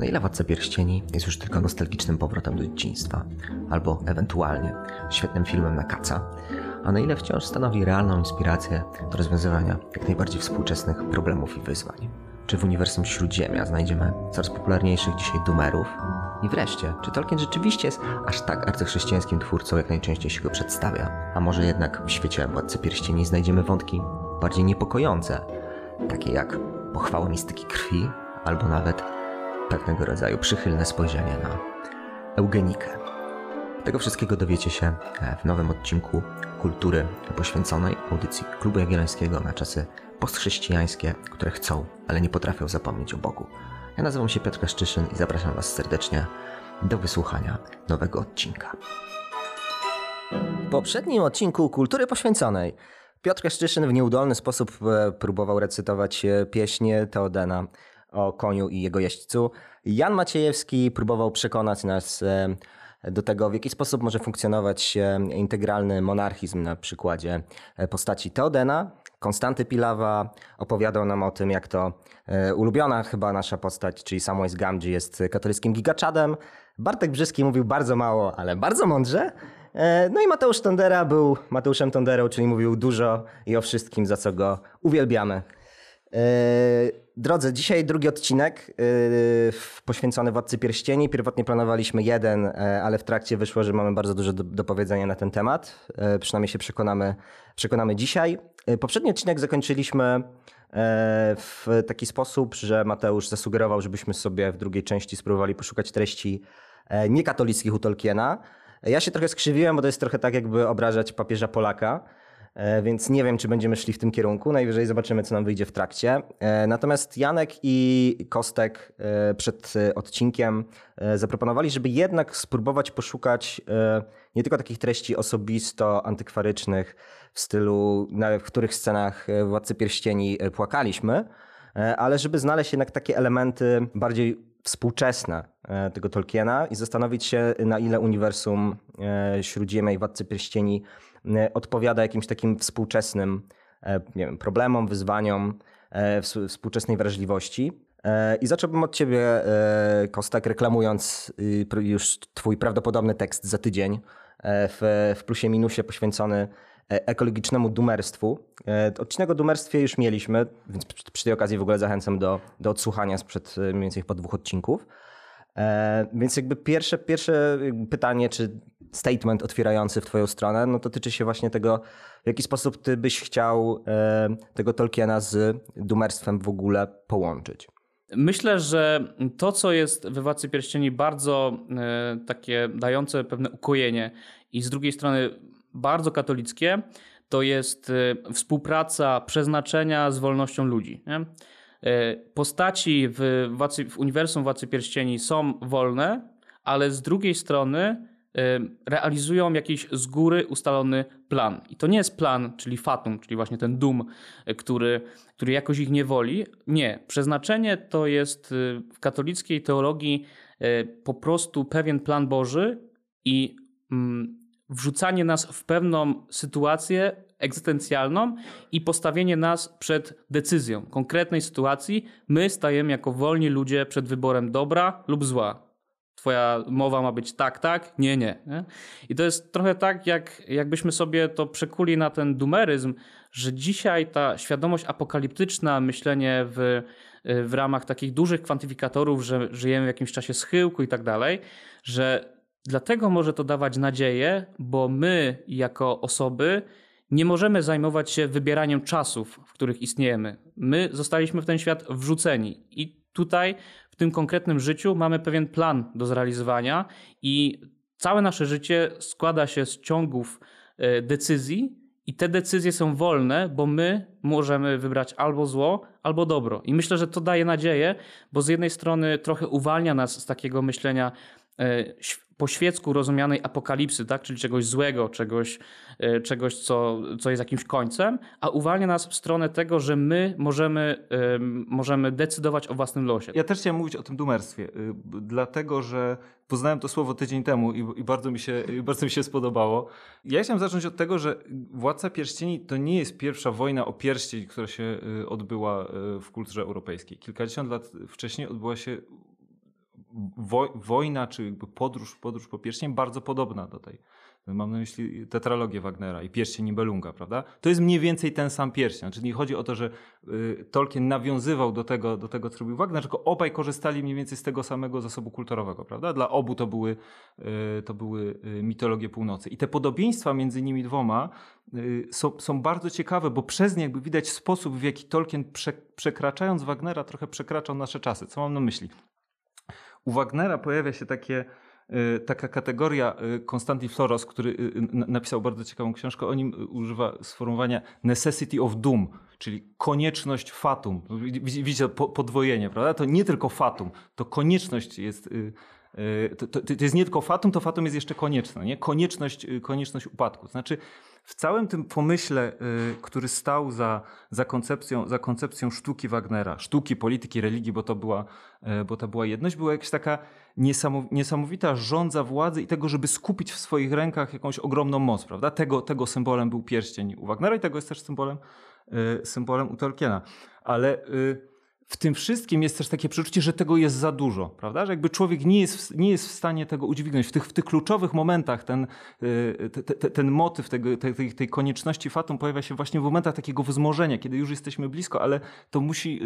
Na ile Władca Pierścieni jest już tylko nostalgicznym powrotem do dzieciństwa, albo ewentualnie świetnym filmem na kaca, a na ile wciąż stanowi realną inspirację do rozwiązywania jak najbardziej współczesnych problemów i wyzwań. Czy w uniwersum Śródziemia znajdziemy coraz popularniejszych dzisiaj dumerów? I wreszcie, czy Tolkien rzeczywiście jest aż tak arcychrześcijańskim twórcą, jak najczęściej się go przedstawia? A może jednak w świecie Władcy Pierścieni znajdziemy wątki bardziej niepokojące, takie jak pochwała mistyki krwi, albo nawet pewnego rodzaju przychylne spojrzenie na eugenikę. Tego wszystkiego dowiecie się e, w nowym odcinku kultury poświęconej audycji Klubu Jagiellońskiego na czasy postchrześcijańskie, które chcą, ale nie potrafią zapomnieć o Bogu. Ja nazywam się Piotr Kaszczyszyn i zapraszam Was serdecznie do wysłuchania nowego odcinka. W poprzednim odcinku Kultury Poświęconej Piotr Kaszczyszyn w nieudolny sposób e, próbował recytować e, pieśń Teodena o koniu i jego jeźdźcu. Jan Maciejewski próbował przekonać nas e, do tego, w jaki sposób może funkcjonować integralny monarchizm na przykładzie postaci Teodena. Konstanty Pilawa opowiadał nam o tym, jak to ulubiona chyba nasza postać, czyli Samwise Gamgee jest katolickim gigaczadem. Bartek Brzyski mówił bardzo mało, ale bardzo mądrze. No i Mateusz Tondera był Mateuszem Tonderą, czyli mówił dużo i o wszystkim, za co go uwielbiamy. Drodzy, dzisiaj drugi odcinek poświęcony Władcy Pierścieni. Pierwotnie planowaliśmy jeden, ale w trakcie wyszło, że mamy bardzo dużo do, powiedzenia na ten temat. Przynajmniej się przekonamy, przekonamy dzisiaj. Poprzedni odcinek zakończyliśmy w taki sposób, że Mateusz zasugerował, żebyśmy sobie w drugiej części spróbowali poszukać treści niekatolickich u Tolkiena. Ja się trochę skrzywiłem, bo to jest trochę tak, jakby obrażać papieża Polaka. Więc nie wiem, czy będziemy szli w tym kierunku. Najwyżej zobaczymy, co nam wyjdzie w trakcie. Natomiast Janek i Kostek przed odcinkiem zaproponowali, żeby jednak spróbować poszukać nie tylko takich treści osobisto antykwarycznych w stylu, w których scenach Władcy Pierścieni płakaliśmy, ale żeby znaleźć jednak takie elementy bardziej współczesne tego Tolkiena i zastanowić się, na ile uniwersum Śródziemia i Władcy Pierścieni odpowiada jakimś takim współczesnym nie wiem, problemom, wyzwaniom, współczesnej wrażliwości. I zacząłbym od ciebie, Kostek, reklamując już twój prawdopodobny tekst za tydzień w, w plusie minusie poświęcony ekologicznemu dumerstwu. Odcinek o dumerstwie już mieliśmy, więc przy tej okazji w ogóle zachęcam do, do odsłuchania sprzed mniej więcej po dwóch odcinków. Więc jakby pierwsze, pierwsze pytanie, czy statement otwierający w twoją stronę, no dotyczy się właśnie tego, w jaki sposób ty byś chciał tego Tolkiena z dumerstwem w ogóle połączyć. Myślę, że to, co jest we Władcy Pierścieni bardzo takie dające pewne ukojenie i z drugiej strony bardzo katolickie, to jest współpraca przeznaczenia z wolnością ludzi. Nie? Postaci w, Władcy, w uniwersum Władcy Pierścieni są wolne, ale z drugiej strony realizują jakiś z góry ustalony plan. I to nie jest plan, czyli fatum, czyli właśnie ten dum, który, który jakoś ich nie woli. Nie. Przeznaczenie to jest w katolickiej teologii po prostu pewien plan Boży i wrzucanie nas w pewną sytuację egzystencjalną i postawienie nas przed decyzją konkretnej sytuacji. My stajemy jako wolni ludzie przed wyborem dobra lub zła. Twoja mowa ma być tak, tak, nie, nie. nie? I to jest trochę tak, jak, jakbyśmy sobie to przekuli na ten dumeryzm, że dzisiaj ta świadomość apokaliptyczna, myślenie w, w ramach takich dużych kwantyfikatorów, że żyjemy w jakimś czasie schyłku i tak dalej, że dlatego może to dawać nadzieję, bo my jako osoby nie możemy zajmować się wybieraniem czasów, w których istniejemy. My zostaliśmy w ten świat wrzuceni i tutaj tym konkretnym życiu mamy pewien plan do zrealizowania i całe nasze życie składa się z ciągów decyzji i te decyzje są wolne, bo my możemy wybrać albo zło, albo dobro. I myślę, że to daje nadzieję, bo z jednej strony trochę uwalnia nas z takiego myślenia po świecku rozumianej apokalipsy, tak? czyli czegoś złego, czegoś, czegoś co, co jest jakimś końcem, a uwalnia nas w stronę tego, że my możemy, możemy decydować o własnym losie. Ja też chciałem mówić o tym dumerstwie, dlatego że poznałem to słowo tydzień temu i, i bardzo, mi się, bardzo mi się spodobało. Ja chciałem zacząć od tego, że Władca Pierścieni to nie jest pierwsza wojna o pierścień, która się odbyła w kulturze europejskiej. Kilkadziesiąt lat wcześniej odbyła się wo, wojna, czy jakby podróż, podróż po pierścień bardzo podobna do tej. Mam na myśli tetralogię Wagnera i pierścień Nibelunga, prawda? To jest mniej więcej ten sam pierścień. Czyli nie chodzi o to, że y, Tolkien nawiązywał do tego, do tego, co robił Wagner, tylko obaj korzystali mniej więcej z tego samego zasobu kulturowego, prawda? Dla obu to były, y, to były y, mitologie północy. I te podobieństwa między nimi dwoma są, są bardzo ciekawe, bo przez nie jakby widać sposób, w jaki Tolkien prze, przekraczając Wagnera trochę przekraczał nasze czasy. Co mam na myśli? U Wagnera pojawia się takie Y, taka kategoria y, Konstantin Floros, który y, napisał bardzo ciekawą książkę, o nim używa sformułowania necessity of doom, czyli konieczność fatum. Widzicie podwojenie, prawda? To nie tylko fatum, to konieczność jest to, to, to, jest nie tylko fatum, to fatum jest jeszcze konieczne. Nie? Konieczność, konieczność upadku. Znaczy, w całym tym pomyśle, który stał za, za, koncepcją, za koncepcją sztuki Wagnera, sztuki, polityki, religii, bo to była, bo to była jedność, była jakaś taka niesamowita rządza władzy i tego, żeby skupić w swoich rękach jakąś ogromną moc, prawda? Tego, tego symbolem był pierścień u Wagnera i tego jest też symbolem, y, symbolem u Tolkiena. Ale y, w tym wszystkim jest też takie przeczucie, że tego jest za dużo, prawda? Że jakby człowiek nie jest, nie jest w stanie tego udźwignąć. W tych, w tych kluczowych momentach ten, y, te, te, ten motyw tego, tej, tej konieczności fatum pojawia się właśnie w momentach takiego wzmożenia, kiedy już jesteśmy blisko, ale to musi,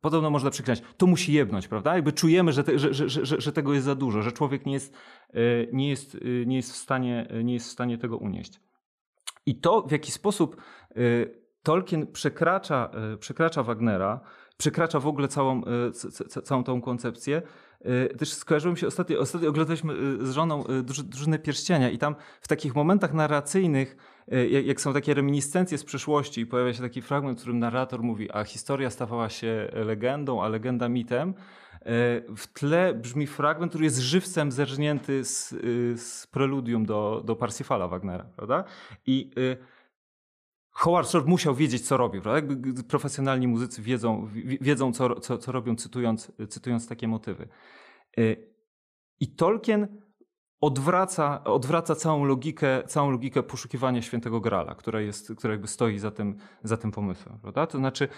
podobno można przeklinać, to musi jebnąć, prawda? Jakby czujemy, że, te, że, że, że, że, tego jest za dużo, że człowiek nie jest, e, nie, jest, nie, jest w stanie, nie jest w stanie tego unieść. I to, w jaki sposób Tolkien przekracza, przekracza Wagnera, przekracza w ogóle całą, całą tą koncepcję, też skojarzyło mi się ostatnio, ostatnio oglądaliśmy z żoną drużynę pierścienia i tam w takich momentach narracyjnych E, jak są takie reminiscencje z przeszłości i pojawia się taki fragment, w którym narrator mówi, a historia stawała się legendą, a legenda mitem, e, w tle brzmi fragment, który jest żywcem zerżnięty z, e, z preludium do, do Parsifala Wagnera, prawda? I Howard Shore musiał wiedzieć, co robił. Profesjonalni muzycy wiedzą, wiedzą co, co, co robią, cytując, cytując takie motywy. I Tolkien odwraca, odwraca całą logikę, całą logikę poszukiwania świętego Grala, która, jest, która jakby stoi za tym, za tym pomysłem. Prawda? To znaczy,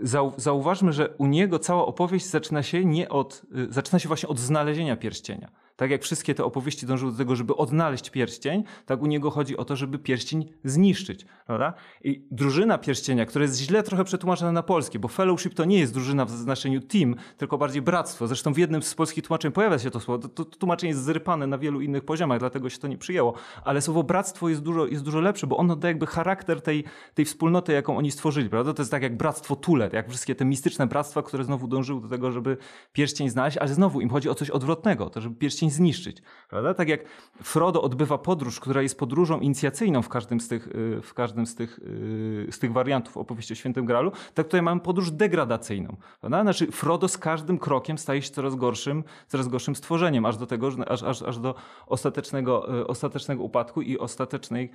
zau, zauważmy, że u niego cała opowieść zaczyna się nie od, zaczyna się właśnie od znalezienia pierścienia. Tak jak wszystkie te opowieści dążyły do tego, żeby odnaleźć pierścień, tak u niego chodzi o to, żeby pierścień zniszczyć. Prawda? I drużyna pierścienia, która jest źle trochę przetłumaczona na polski, bo fellowship to nie jest drużyna w znaczeniu team, tylko bardziej bractwo. Zresztą w jednym z polskich tłumaczeń pojawia się to słowo. To, to tłumaczenie jest zrypane na wielu innych poziomach, dlatego się to nie przyjęło. Ale słowo bractwo jest dużo, jest dużo lepsze, bo ono daje jakby charakter tej, tej wspólnoty, jaką oni stworzyli. Prawda? To jest tak jak bractwo Tulet, jak wszystkie te mistyczne bractwa, które znowu dążyły do tego, żeby pierścień znaleźć, ale znowu im chodzi o coś odwrotnego, to żeby pierścień zniszczyć. Prawda? Tak jak Frodo odbywa podróż, która jest podróżą inicjacyjną w każdym z tych, y, w każdym z tych, y, z tych wariantów opowieści o Świętym Gralu, tak tutaj mamy podróż degradacyjną. Prawda? Znaczy Frodo z każdym krokiem staje się coraz gorszym, coraz gorszym stworzeniem, aż do tego, aż, aż, aż do ostatecznego, y, ostatecznego upadku i ostatecznej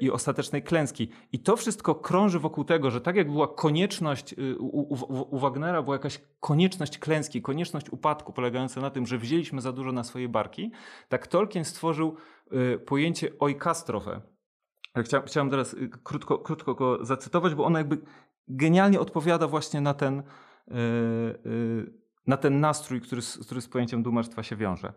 i ostatecznej klęski. I to wszystko krąży wokół tego, że tak jak była konieczność y, u, u, u Wagnera, była jakaś konieczność klęski, konieczność upadku polegająca na tym, że wzięliśmy za dużo na swoje barki, tak Tolkien stworzył y, pojęcie oikastrofe. Chciałem, chciałem teraz y, krótko, krótko go zacytować, bo ono jakby genialnie odpowiada właśnie na ten, na ten nastrój, który, który z pojęciem dumerstwa się wiąże.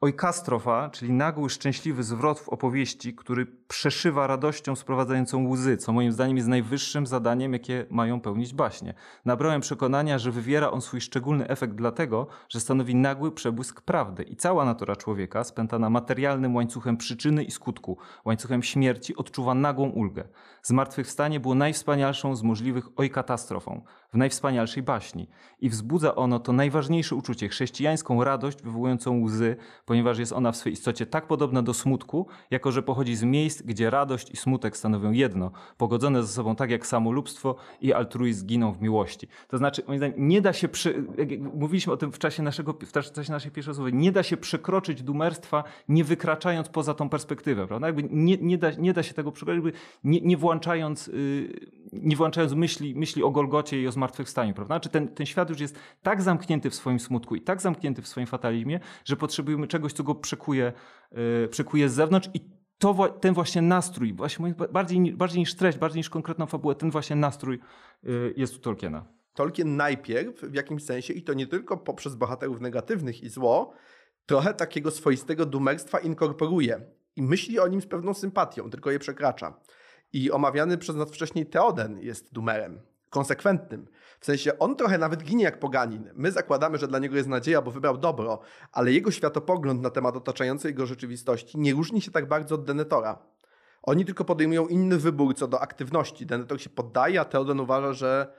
Oikastrofa, czyli nagły, szczęśliwy zwrot w opowieści, który przeszywa radością sprowadzającą łzy, co moim zdaniem jest najwyższym zadaniem, jakie mają pełnić baśnie. Nabrałem przekonania, że wywiera on swój szczególny efekt dlatego, że stanowi nagły przebłysk prawdy i cała natura człowieka, spętana materialnym łańcuchem przyczyny i skutku, łańcuchem śmierci, odczuwa nagłą ulgę. Zmartwychwstanie było najwspanialszą z możliwych ojkatastrofą, w najwspanialszej baśni i wzbudza ono to najważniejsze uczucie, chrześcijańską radość wywołującą łzy, ponieważ jest ona w swej istocie tak podobna do smutku, jako że pochodzi z miejsc, gdzie radość i smutek stanowią jedno, pogodzone ze sobą tak jak samolubstwo i altruizm giną w miłości. To znaczy, moim zdaniem, nie da się, przy, mówiliśmy o tym w czasie, naszego, w czasie naszej pierwszej rozmowy, nie da się przekroczyć dumerstwa, nie wykraczając poza tą perspektywę, prawda? Jakby nie, nie, da, nie da się tego przekroczyć, nie, nie włączając, yy, nie włączając myśli, myśli o Golgocie i o zmartwychwstaniu, prawda? Znaczy ten, ten świat już jest tak zamknięty w swoim smutku i tak zamknięty w swoim fatalizmie, że potrzebujemy czegoś, co go przekuje, yy, przekuje z zewnątrz i to, ten właśnie nastrój, właśnie bardziej, bardziej niż treść, bardziej niż konkretną fabułę, ten właśnie nastrój yy, jest u Tolkiena. Tolkien najpierw w jakimś sensie, i to nie tylko poprzez bohaterów negatywnych i zło, trochę takiego swoistego dumerstwa inkorporuje i myśli o nim z pewną sympatią, tylko je przekracza. I omawiany przez nas wcześniej Teoden jest dumerem, konsekwentnym. W sensie on trochę nawet ginie jak poganin. My zakładamy, że dla niego jest nadzieja, bo wybrał dobro, ale jego światopogląd na temat otaczającej go rzeczywistości nie różni się tak bardzo od Denetora. Oni tylko podejmują inny wybór co do aktywności. Denetor się poddaje, a Teoden uważa, że,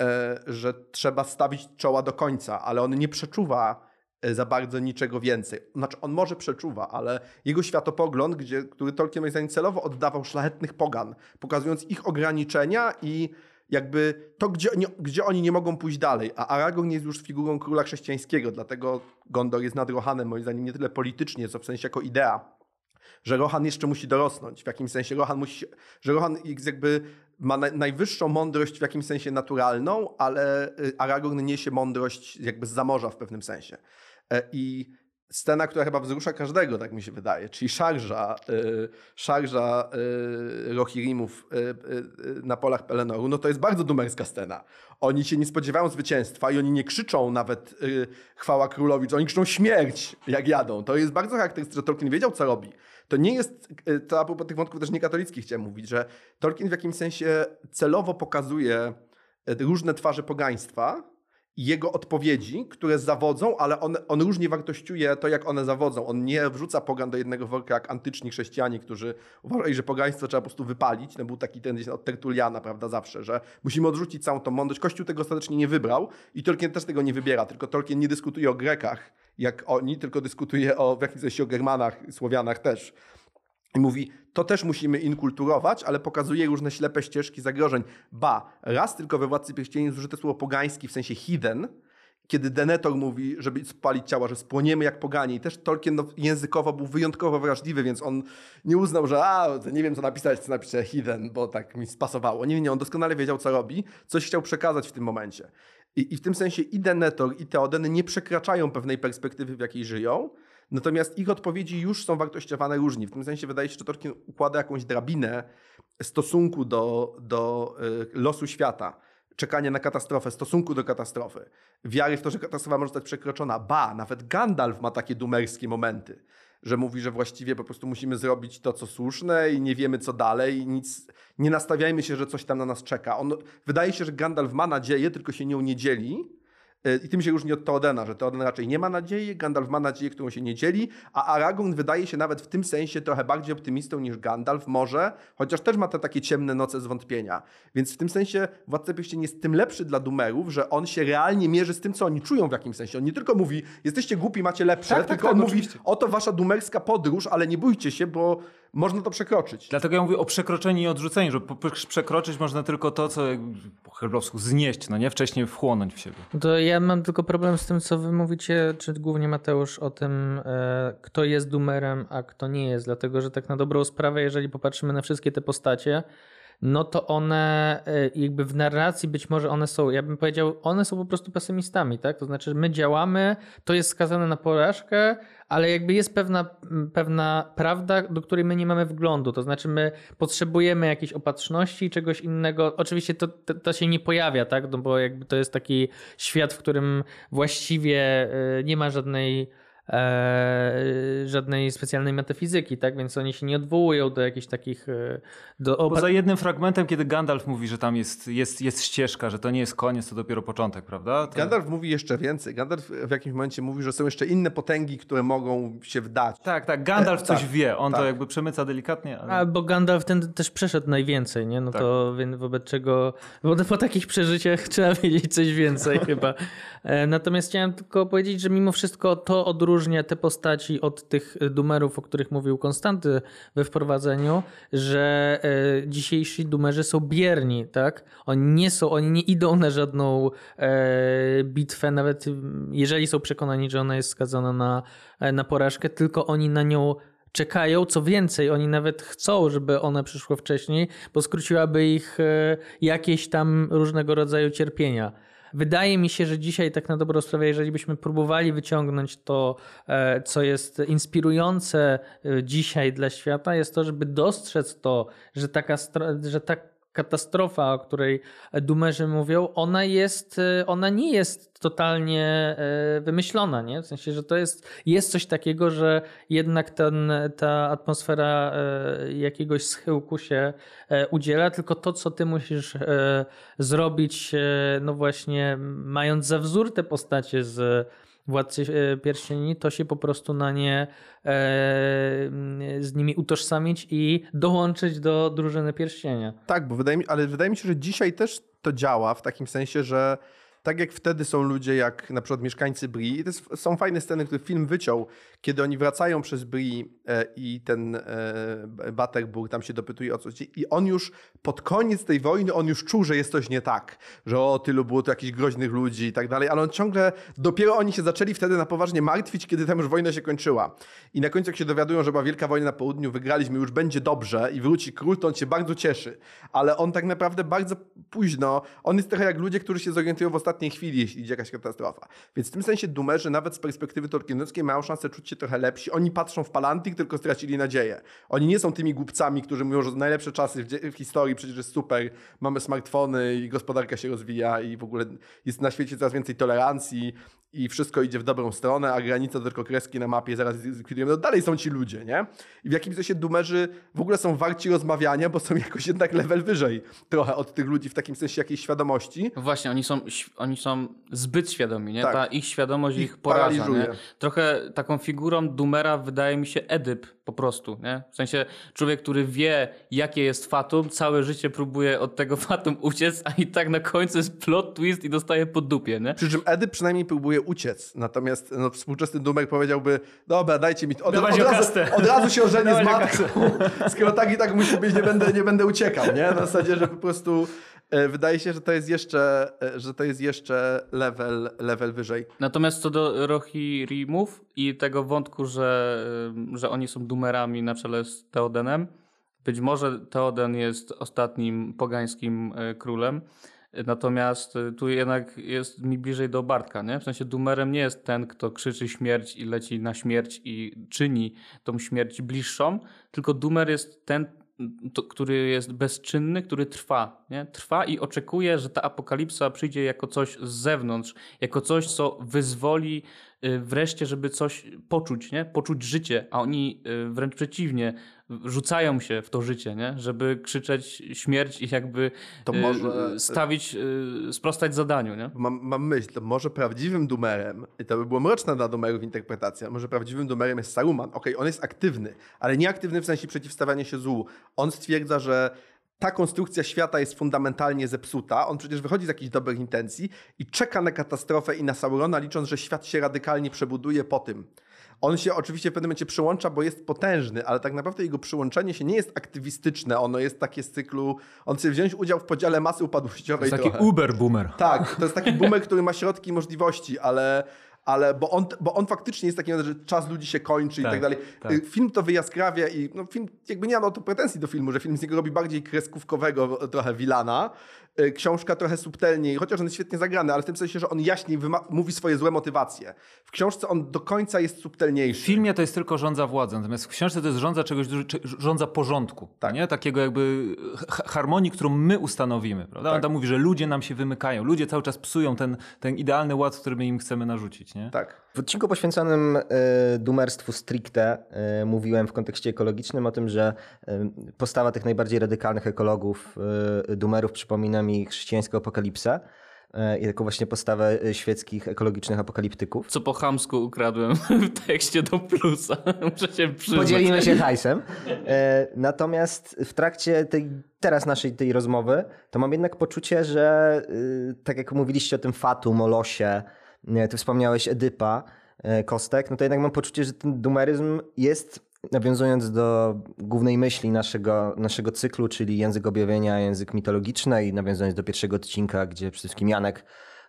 e, że trzeba stawić czoła do końca, ale on nie przeczuwa e, za bardzo niczego więcej. Znaczy, on może przeczuwa, ale jego światopogląd, gdzie, który Tolkien moim zdaniem celowo oddawał szlachetnych pogan, pokazując ich ograniczenia i jakby to, gdzie oni, gdzie oni nie mogą pójść dalej. A Aragorn jest już figurą króla chrześcijańskiego, dlatego Gondor jest nad Rohanem, moim zdaniem, nie tyle politycznie, co w sensie jako idea. Że Rohan jeszcze musi dorosnąć. W jakimś sensie Rohan musi, że Rohan jakby ma na, najwyższą mądrość w jakimś sensie naturalną, ale y, Aragorn niesie mądrość jakby z zamorza w pewnym sensie. E, I scena, która chyba wzrusza każdego, tak mi się wydaje, czyli szarża, y, szarża y, Rohirrimów y, y, na polach Pelenoru, no to jest bardzo dumerska scena. Oni się nie spodziewają zwycięstwa i oni nie krzyczą nawet chwała królowi, czy oni krzyczą śmierć, jak jadą. To jest bardzo charakterystyczne, Tolkien wiedział, co robi. To nie jest, to a propos tych wątków też niekatolickich chciałem mówić, że Tolkien w jakimś sensie celowo pokazuje różne twarze pogaństwa, jego odpowiedzi, które zawodzą, ale on, on różnie wartościuje to, jak one zawodzą. On nie wrzuca pogan do jednego worka jak antyczni chrześcijanie, którzy uważali, że pogaństwo trzeba po prostu wypalić. No był taki ten od Tertuliana, prawda, zawsze, że musimy odrzucić całą tą mądrość. Kościół tego ostatecznie nie wybrał i Tolkien też tego nie wybiera, tylko Tolkien nie dyskutuje o Grekach, jak oni, tylko dyskutuje o, w jakimś sensie o Germanach, Słowianach też. I mówi, to też musimy inkulturować, ale pokazuje różne ślepe ścieżki zagrożeń. Ba, raz tylko we Władcy Pierścieni jest użyte słowo pogański, w sensie hidden, kiedy Denethor mówi, żeby spalić ciała, że spłoniemy jak poganie. I też Tolkien no, językowo był wyjątkowo wrażliwy, więc on nie uznał, że a, nie wiem co napisać, co napiszę hidden, bo tak mi spasowało. Nie, nie, on doskonale wiedział co robi, coś chciał przekazać w tym momencie. I, i w tym sensie i Denethor i Theoden nie przekraczają pewnej perspektywy, w jakiej żyją, Natomiast ich odpowiedzi już są wartościowane różnie. W tym sensie wydaje się, że Tolkien układa jakąś drabinę stosunku do, do y, losu świata. Czekanie na katastrofę, stosunku do katastrofy. Wiary w to, że katastrofa może zostać przekroczona. Ba, nawet Gandalf ma takie dumerskie momenty, że mówi, że właściwie po prostu musimy zrobić to, co słuszne i nie wiemy, co dalej i nic, nie nastawiajmy się, że coś tam na nas czeka. On, wydaje się, że Gandalf ma nadzieję, tylko się nią nie dzieli i tym się różni od Teodena, że Teoden raczej nie ma nadziei, Gandalf ma nadzieję, którą się nie dzieli, a Aragorn wydaje się nawet w tym sensie trochę bardziej optymistą niż Gandalf, może, chociaż też ma te takie ciemne noce zwątpienia. Więc w tym sensie Władca Pierścieni jest tym lepszy dla Dumerów, że on się realnie mierzy z tym, co oni czują w jakimś sensie. On nie tylko mówi, jesteście głupi, macie lepsze, Tak, tak, tylko tak, on oczywiście. mówi, oto wasza dumerska podróż, ale nie bójcie się, bo można to przekroczyć. Dlatego ja mówię o przekroczeniu i odrzuceniu, że przekroczyć można tylko to, co po herblowsku znieść, no nie? Wcześniej wchłonąć w siebie. To ja mam tylko problem z tym, co wy mówicie, czy głównie Mateusz, o tym, e, kto jest Dumerem, a kto nie jest. Dlatego, że tak na dobrą sprawę, jeżeli popatrzymy na wszystkie te postacie, no to one e, jakby w narracji być może one są, ja bym powiedział, one są po prostu pesymistami, tak? To znaczy my działamy, to jest skazane na porażkę, ale jakby jest pewna, pewna prawda, do której my nie mamy wglądu. To znaczy my potrzebujemy jakiejś opatrzności czegoś innego. Oczywiście to, to, to się nie pojawia, tak? No bo jakby to jest taki świat, w którym właściwie e, nie ma żadnej żadnej specjalnej metafizyki, tak? Więc oni się nie odwołują do jakichś takich e, do opa- Poza jednym fragmentem, kiedy Gandalf mówi, że tam jest, jest, jest ścieżka, że to nie jest koniec, to dopiero początek, prawda? To... Gandalf mówi jeszcze więcej. Gandalf w jakimś momencie mówi, że są jeszcze inne potęgi, które mogą się wdać. Tak, tak, Gandalf E, coś tak, wie, on to tak. jakby przemyca delikatnie, ale... A, bo Gandalf ten też przeszedł najwięcej, nie? No Tak. to więc wobec czego, bo po takich przeżyciach trzeba wiedzieć coś więcej chyba. E, Natomiast chciałem tylko powiedzieć, że mimo wszystko to odróżnia te postaci od tych dumerów, o których mówił Konstanty we wprowadzeniu, że e, dzisiejsi dumerzy są bierni, tak? Oni nie są, oni nie idą na żadną e, bitwę, nawet mm, jeżeli są przekonani, że ona jest skazana na, e, na porażkę, tylko oni na nią czekają. Co więcej, oni nawet chcą, żeby ona przyszła wcześniej, bo skróciłaby ich jakieś tam różnego rodzaju cierpienia. Wydaje mi się, że dzisiaj tak na dobrą sprawę, jeżeli byśmy próbowali wyciągnąć to, e, co jest inspirujące e, dzisiaj dla świata, jest to, żeby dostrzec to, że taka, że tak katastrofa, o której dumerzy mówią, ona jest, e, ona nie jest totalnie e, wymyślona, nie? W sensie, że to jest, jest coś takiego, że jednak ten, ta atmosfera e, jakiegoś schyłku się udziela, tylko to, co ty musisz zrobić, no właśnie, mając za wzór te postacie z Władcy Pierścieni, to się po prostu na nie z nimi utożsamić i dołączyć do drużyny Pierścienia. Tak, bo wydaje mi, ale wydaje mi się, że dzisiaj też to działa w takim sensie, że tak jak wtedy są ludzie jak na przykład mieszkańcy Bri, i to są fajne sceny, które film wyciął, kiedy oni wracają przez Bri e, i ten e, Batterburg tam się dopytuje o coś i on już pod koniec tej wojny, on już czuł, że jest coś nie tak, że o tylu było tu jakichś groźnych ludzi i tak dalej, ale on ciągle, dopiero oni się zaczęli wtedy na poważnie martwić, kiedy tam już wojna się kończyła. I na końcu jak się dowiadują, że była wielka wojna na południu, wygraliśmy, już będzie dobrze i wróci król, to on się bardzo cieszy. Ale on tak naprawdę bardzo późno, on jest trochę jak ludzie, którzy się zorientują w ostatnim ostatniej chwili, jeśli idzie jakaś katastrofa. Więc w tym sensie dumerzy nawet z perspektywy tolkienowskiej mają szansę czuć się trochę lepsi. Oni patrzą w Palantir, tylko stracili nadzieję. Oni nie są tymi głupcami, którzy mówią, że najlepsze czasy w, w historii, przecież jest super, mamy smartfony i gospodarka się rozwija i w ogóle jest na świecie coraz więcej tolerancji i wszystko idzie w dobrą stronę, a granica tylko kreski na mapie zaraz zlikwidujemy. No dalej są ci ludzie, nie? I w jakimś sensie dumerzy w ogóle są warci rozmawiania, bo są jakoś jednak level wyżej trochę od tych ludzi w takim sensie jakiejś świadomości. No właśnie, oni są, oni są zbyt świadomi, nie? Tak. Ta ich świadomość ich, Ich poraża? Trochę taką figurą dumera wydaje mi się Edyp po prostu, nie? W sensie człowiek, który wie, jakie jest fatum, całe życie próbuje od tego fatum uciec, a i tak na końcu jest plot twist i dostaje po dupie, nie? Przy czym Edyp przynajmniej próbuje uciec. Natomiast no, współczesny Dumer powiedziałby, dobra, dajcie mi... Od, od, Dawać o razu, od razu się ożenię z matką. Skoro tak i tak musi być, nie będę, nie będę uciekał, nie? Na zasadzie, że po prostu wydaje się, że to jest jeszcze, e, że to jest jeszcze level, level wyżej. Natomiast co do Rohirrimów i tego wątku, że, że oni są dumerami na czele z Teodenem, być może Teoden jest ostatnim pogańskim e, królem, natomiast e, tu jednak jest mi bliżej do Bartka, nie? W sensie dumerem nie jest ten, kto krzyczy śmierć i leci na śmierć i czyni tą śmierć bliższą, tylko dumer jest ten, to, który jest bezczynny, który trwa. Nie? Trwa i oczekuje, że ta apokalipsa przyjdzie jako coś z zewnątrz, jako coś, co wyzwoli y, wreszcie, żeby coś poczuć, nie? poczuć życie, a oni y, wręcz przeciwnie, rzucają się w to życie, nie? żeby krzyczeć śmierć i jakby To y, może- stawić, y, sprostać zadaniu. Nie? Mam, mam myśl, to może prawdziwym Dumerem, i to by było mroczne dla Dumerów interpretacja, może prawdziwym Dumerem jest Saruman. Okej, on jest aktywny, ale nie aktywny w sensie przeciwstawiania się złu. On stwierdza, że ta konstrukcja świata jest fundamentalnie zepsuta. On przecież wychodzi z jakichś dobrych intencji i czeka na katastrofę i na Saurona, licząc, że świat się radykalnie przebuduje po tym. On się oczywiście w pewnym momencie przyłącza, bo jest potężny, ale tak naprawdę jego przyłączenie się nie jest aktywistyczne. Ono jest takie z cyklu, on chce wziąć udział w podziale masy To upadłościowej jest taki trochę. uber boomer. Tak, to jest taki boomer, który ma środki i możliwości, ale, ale bo, on, bo on faktycznie jest taki, że czas ludzi się kończy i Tak, tak dalej. tak. Y, Film to wyjaskrawia i no, film, jakby nie mam o to pretensji do filmu, że film z niego robi bardziej kreskówkowego trochę Wilana. Y, Książka trochę subtelniej, chociaż on jest świetnie zagrany, ale w tym sensie, że on jaśniej mówi swoje złe motywacje. W książce on do końca jest subtelniejszy. W filmie to jest tylko rządza władzą, natomiast w książce to jest rządza czegoś, rządza porządku, Tak. nie? Takiego jakby ha- harmonii, którą my ustanowimy, prawda? On Tak. tam mówi, że ludzie nam się wymykają, ludzie cały czas psują ten, ten idealny ład, który my im chcemy narzucić, nie? Tak. W odcinku poświęconym y, dumerstwu stricte y, mówiłem w kontekście ekologicznym o tym, że y, postawa tych najbardziej radykalnych ekologów y, dumerów przypomina mi chrześcijańską apokalipsę y, i taką właśnie postawę y, świeckich ekologicznych apokaliptyków. Co po chamsku ukradłem w tekście do plusa. Muszę się przyznać. Podzielimy się hajsem. E, Natomiast w trakcie tej teraz naszej tej rozmowy, to mam jednak poczucie, że tak jak mówiliście o tym Fatum, o losie, ty wspomniałeś Edypa, e, Kostek, no to jednak mam poczucie, że ten dumeryzm jest, nawiązując do głównej myśli naszego, naszego cyklu, czyli język objawienia, język mitologiczny i nawiązując do pierwszego odcinka, gdzie przede wszystkim Janek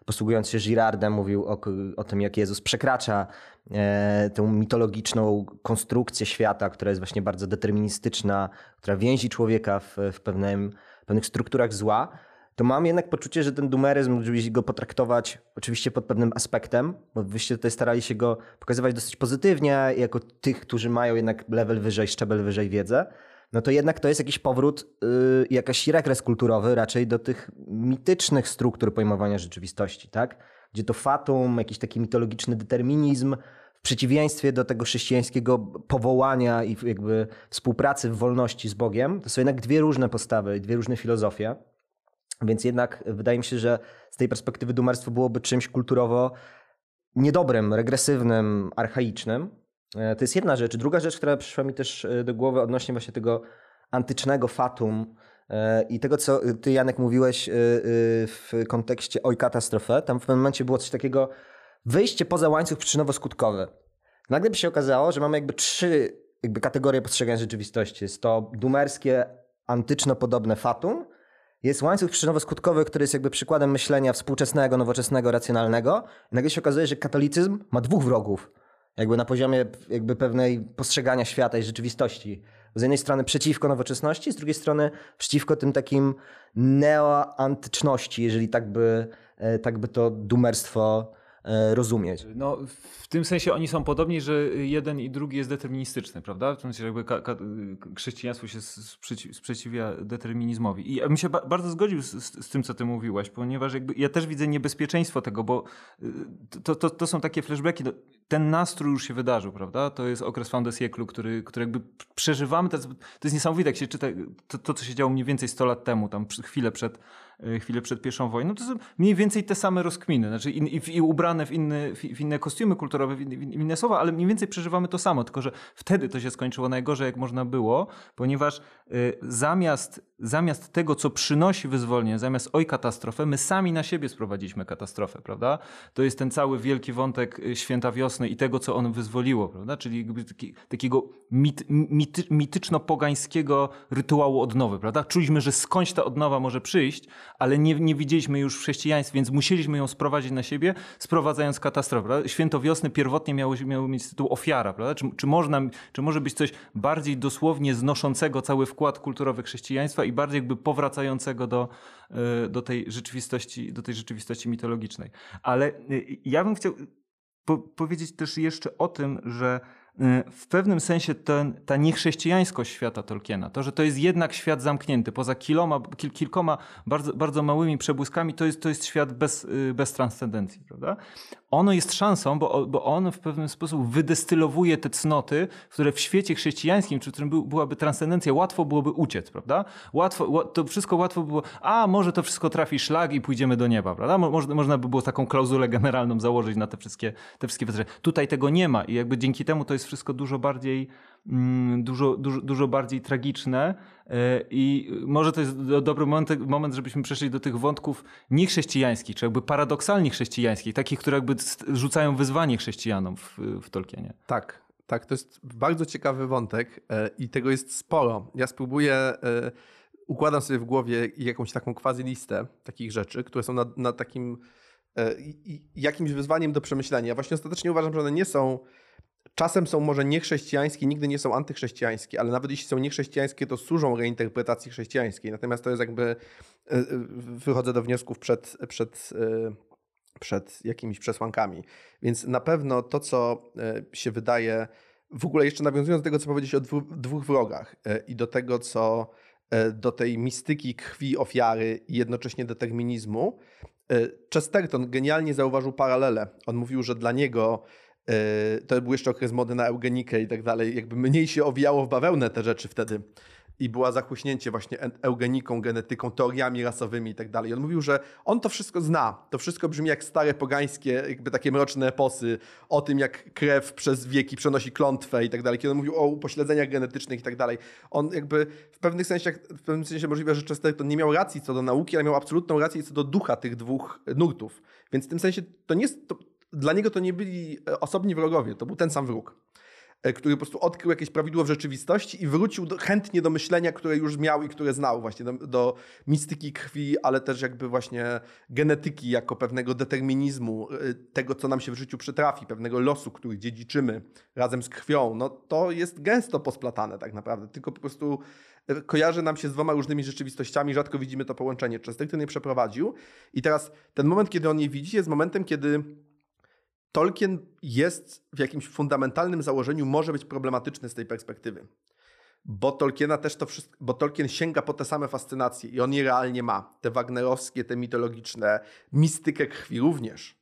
posługując się Girardem, mówił o, o tym, jak Jezus przekracza e, tę mitologiczną konstrukcję świata, która jest właśnie bardzo deterministyczna, która więzi człowieka w, w pewnym, pewnych strukturach zła, to mam jednak poczucie, że ten dumeryzm, żeby go potraktować oczywiście pod pewnym aspektem, bo wyście tutaj starali się go pokazywać dosyć pozytywnie, jako tych, którzy mają jednak level wyżej, szczebel wyżej wiedzę, no to jednak to jest jakiś powrót, yy, jakaś regres kulturowy raczej do tych mitycznych struktur pojmowania rzeczywistości, tak? Gdzie to fatum, jakiś taki mitologiczny determinizm, w przeciwieństwie do tego chrześcijańskiego powołania i jakby współpracy w wolności z Bogiem, to są jednak dwie różne postawy, dwie różne filozofie. Więc jednak wydaje mi się, że z tej perspektywy dumerstwo byłoby czymś kulturowo niedobrym, regresywnym, archaicznym. E, to jest jedna rzecz. Druga rzecz, która przyszła mi też e, do głowy odnośnie właśnie tego antycznego fatum e, i tego, co ty, Janek, mówiłeś w kontekście oj katastrofę. Tam w pewnym momencie było coś takiego, wyjście poza łańcuch przyczynowo-skutkowy. Nagle by się okazało, że mamy jakby trzy jakby kategorie postrzegania rzeczywistości. Jest to dumerskie, antyczno-podobne fatum, jest łańcuch przyczynowo-skutkowy, który jest jakby przykładem myślenia współczesnego, nowoczesnego, racjonalnego. I nagle się okazuje, że katolicyzm ma dwóch wrogów. Jakby na poziomie jakby pewnej postrzegania świata i rzeczywistości. Z jednej strony przeciwko nowoczesności, z drugiej strony przeciwko tym takim neoantyczności, jeżeli tak by, e, tak by to dumerstwo rozumieć. No, w tym sensie oni są podobni, że jeden i drugi jest deterministyczny, prawda? W sensie jakby chrześcijaństwo się sprzeciwia determinizmowi. I ja bym się ba bardzo zgodził z, z, tym, co ty mówiłaś, ponieważ jakby ja też widzę niebezpieczeństwo tego, bo y, to, to, to są takie flashbacki. No, ten nastrój już się wydarzył, prawda? To jest okres Found Siècle, który, który jakby przeżywamy. To jest, to jest niesamowite, jak się czyta to, to, co się działo mniej więcej 100 lat temu, tam chwilę przed E, chwilę przed pierwszą wojną, to są mniej więcej te same rozkminy, znaczy i, i, i ubrane w inne, w inne kostiumy kulturowe, w inne, w inne słowa, ale mniej więcej przeżywamy to samo, tylko że wtedy to się skończyło najgorzej jak można było, ponieważ y, zamiast, zamiast tego, co przynosi wyzwolenie, zamiast oj katastrofę, my sami na siebie sprowadziliśmy katastrofę, prawda? To jest ten cały wielki wątek e, święta wiosny i tego, co on wyzwoliło, prawda? Czyli taki, takiego mit, mity, mityczno-pogańskiego rytuału odnowy, prawda? Czuliśmy, że skądś ta odnowa może przyjść, ale nie, nie widzieliśmy już w chrześcijaństwie, więc musieliśmy ją sprowadzić na siebie, sprowadzając katastrofę. Prawda? Święto wiosny pierwotnie miało, miało mieć tytuł ofiara. Prawda? Czy, czy, można, czy może być coś bardziej dosłownie znoszącego cały wkład kulturowy chrześcijaństwa i bardziej jakby powracającego do, e, do, tej, rzeczywistości, do tej rzeczywistości mitologicznej. Ale e, ja bym chciał po powiedzieć też jeszcze o tym, że w pewnym sensie ten, ta niechrześcijańskość świata Tolkiena, to, że to jest jednak świat zamknięty, poza kiloma, kil, kilkoma bardzo, bardzo małymi przebłyskami, to jest, to jest świat bez, y, bez transcendencji, prawda? Ono jest szansą, bo, bo on w pewien sposób wydestylowuje te cnoty, które w świecie chrześcijańskim, czy w którym był, byłaby transcendencja, łatwo byłoby uciec, prawda? Łatwo, to wszystko łatwo było, a może to wszystko trafi szlag i pójdziemy do nieba, prawda? Można, można by było taką klauzulę generalną założyć na te wszystkie, te wszystkie wydarzenia. Tutaj tego nie ma i jakby dzięki temu to jest wszystko dużo bardziej, mm, dużo, dużo, dużo bardziej tragiczne e, i może to jest dobry moment, moment, żebyśmy przeszli do tych wątków niechrześcijańskich, czy jakby paradoksalnie chrześcijańskich, takich, które jakby rzucają wyzwanie chrześcijanom w, w Tolkienie. Tak, tak, to jest bardzo ciekawy wątek e, i tego jest sporo. Ja spróbuję, e, układam sobie w głowie jakąś taką quasi listę takich rzeczy, które są na, na takim jakimś wyzwaniem do przemyślenia. Właśnie ostatecznie uważam, że one nie są czasem są może niechrześcijańskie, nigdy nie są antychrześcijańskie, ale nawet jeśli są niechrześcijańskie, to służą reinterpretacji chrześcijańskiej. Natomiast to jest jakby, e, e, wychodzę do wniosków przed, przed, e, przed jakimiś przesłankami. Więc na pewno to, co się wydaje, w ogóle jeszcze nawiązując do tego, co powiedzieć o dwóch, wrogach i do tego, co do tej mistyki krwi ofiary i jednocześnie determinizmu, Chesterton genialnie zauważył paralelę. On mówił, że dla niego to był jeszcze okres mody na eugenikę i tak dalej. Jakby mniej się owijało w bawełnę te rzeczy wtedy. I była zachłyśnięcie właśnie eugeniką, genetyką, teoriami rasowymi i tak dalej. On mówił, że on to wszystko zna. To wszystko brzmi jak stare pogańskie, jakby takie mroczne eposy o tym, jak krew przez wieki przenosi klątwę i tak dalej. Kiedy on mówił o upośledzeniach genetycznych i tak dalej. On jakby w pewnych sensach, w pewnym sensie możliwe, że Chesterton nie miał racji co do nauki, ale miał absolutną rację co do ducha tych dwóch nurtów. Więc w tym sensie to nie jest, to, dla niego to nie byli e, osobni wrogowie, to był ten sam wróg, e, który po prostu odkrył jakieś prawidło w rzeczywistości i wrócił do, chętnie do myślenia, które już miał i które znał, właśnie do, do, mistyki krwi, ale też jakby właśnie genetyki jako pewnego determinizmu, e, tego, co nam się w życiu przytrafi, pewnego losu, który dziedziczymy razem z krwią. No to jest gęsto posplatane tak naprawdę, tylko po prostu kojarzy nam się z dwoma różnymi rzeczywistościami, rzadko widzimy to połączenie. Chesterton je przeprowadził i teraz ten moment, kiedy on je widzi, jest momentem, kiedy Tolkien jest w jakimś fundamentalnym założeniu, może być problematyczny z tej perspektywy. bo Tolkiena też to wszystko, bo Tolkien sięga po te same fascynacje i on je realnie ma. Te wagnerowskie, te mitologiczne, mistykę krwi również.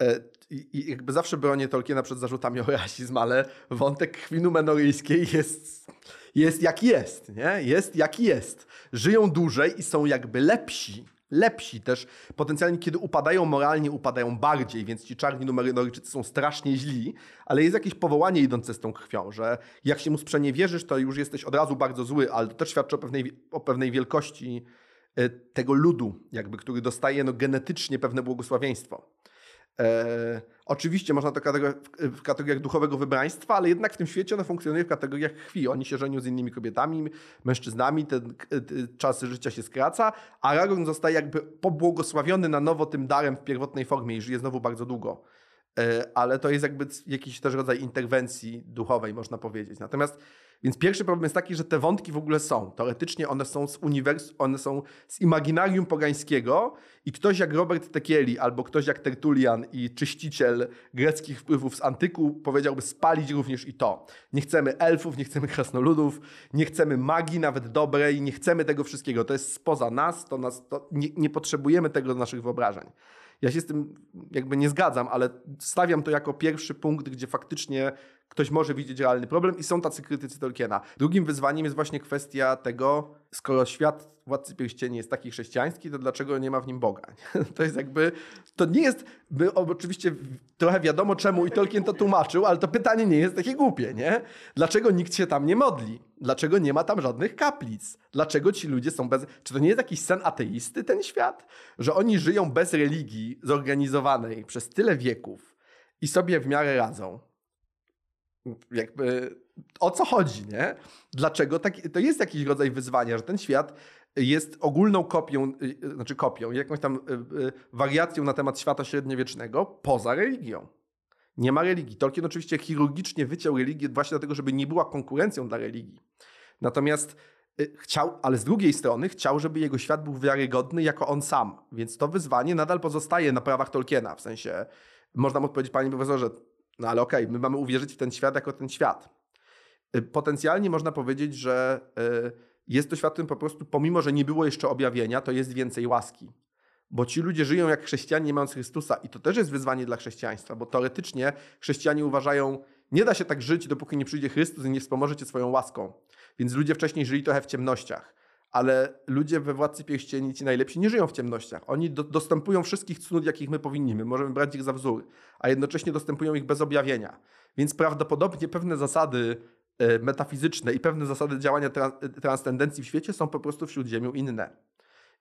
E, I, jakby zawsze bronię Tolkiena przed zarzutami o rasizm, ale wątek krwi numenoryjskiej jest, jest jak jest, nie? Jest jak jest. Żyją dłużej i są jakby lepsi lepsi też. Potencjalnie, kiedy upadają moralnie, upadają bardziej, więc ci czarni numerynoryjczycy są strasznie źli, ale jest jakieś powołanie idące z tą krwią, że jak się mu sprzeniewierzysz, to już jesteś od razu bardzo zły, ale to też świadczy o pewnej, o pewnej wielkości e, tego ludu, jakby, który dostaje no, genetycznie pewne błogosławieństwo. E, oczywiście można to w kategoriach duchowego wybraństwa, ale jednak w tym świecie ono funkcjonuje w kategoriach krwi. Oni się żenią z innymi kobietami, mężczyznami, ten, ten czas życia się skraca, a Aragorn zostaje jakby pobłogosławiony na nowo tym darem w pierwotnej formie i żyje znowu bardzo długo. E, ale to jest jakby jakiś też rodzaj interwencji duchowej, można powiedzieć. Natomiast więc pierwszy problem jest taki, że te wątki w ogóle są. Teoretycznie one są z uniwers one są z imaginarium pogańskiego i ktoś jak Robert Tekieli albo ktoś jak Tertulian i czyściciel greckich wpływów z antyku powiedziałby spalić również i to. Nie chcemy elfów, nie chcemy krasnoludów, nie chcemy magii nawet dobrej, nie chcemy tego wszystkiego. To jest spoza nas, to nas to nie, nie potrzebujemy tego do naszych wyobrażeń. Ja się z tym jakby nie zgadzam, ale stawiam to jako pierwszy punkt, gdzie faktycznie ktoś może widzieć realny problem i są tacy krytycy Tolkiena. Drugim wyzwaniem jest właśnie kwestia tego, skoro świat Władcy Pierścieni jest taki chrześcijański, to dlaczego nie ma w nim Boga? To jest jakby, to nie jest, my oczywiście trochę wiadomo czemu i Tolkien to tłumaczył, ale to pytanie nie jest takie głupie, nie? Dlaczego nikt się tam nie modli? Dlaczego nie ma tam żadnych kaplic? Dlaczego ci ludzie są bez... Czy to nie jest jakiś sen ateisty ten świat? Że oni żyją bez religii zorganizowanej przez tyle wieków i sobie w miarę radzą jakby o co chodzi, nie? Dlaczego tak, to jest jakiś rodzaj wyzwania, że ten świat jest ogólną kopią, y, y, znaczy kopią, jakąś tam y, wariacją na temat świata średniowiecznego poza religią. Nie ma religii. Tolkien oczywiście chirurgicznie wyciął religię właśnie dlatego, żeby nie była konkurencją dla religii. Natomiast chciał, ale z drugiej strony chciał, żeby jego świat był wiarygodny jako on sam. Więc to wyzwanie nadal pozostaje na prawach Tolkiena. W sensie, można mu odpowiedzieć, panie profesorze, no ale okej, okay, my mamy uwierzyć w ten świat jako ten świat. Y, potencjalnie można powiedzieć, że y, jest to świat, którym po prostu, pomimo że nie było jeszcze objawienia, to jest więcej łaski. Bo ci ludzie żyją jak chrześcijanie, nie mając Chrystusa, i to też jest wyzwanie dla chrześcijaństwa, bo teoretycznie chrześcijanie uważają, nie da się tak żyć, dopóki nie przyjdzie Chrystus i nie wspomoże cię swoją łaską. Więc ludzie wcześniej żyli trochę w ciemnościach ale ludzie we Władcy Pierścieni, ci najlepsi, nie żyją w ciemnościach. Oni do, dostępują wszystkich cnót, jakich my powinniśmy. Możemy brać ich za wzór, a jednocześnie dostępują ich bez objawienia. Więc prawdopodobnie pewne zasady e, metafizyczne i pewne zasady działania tra transcendencji w świecie są po prostu wśród Ziemią inne.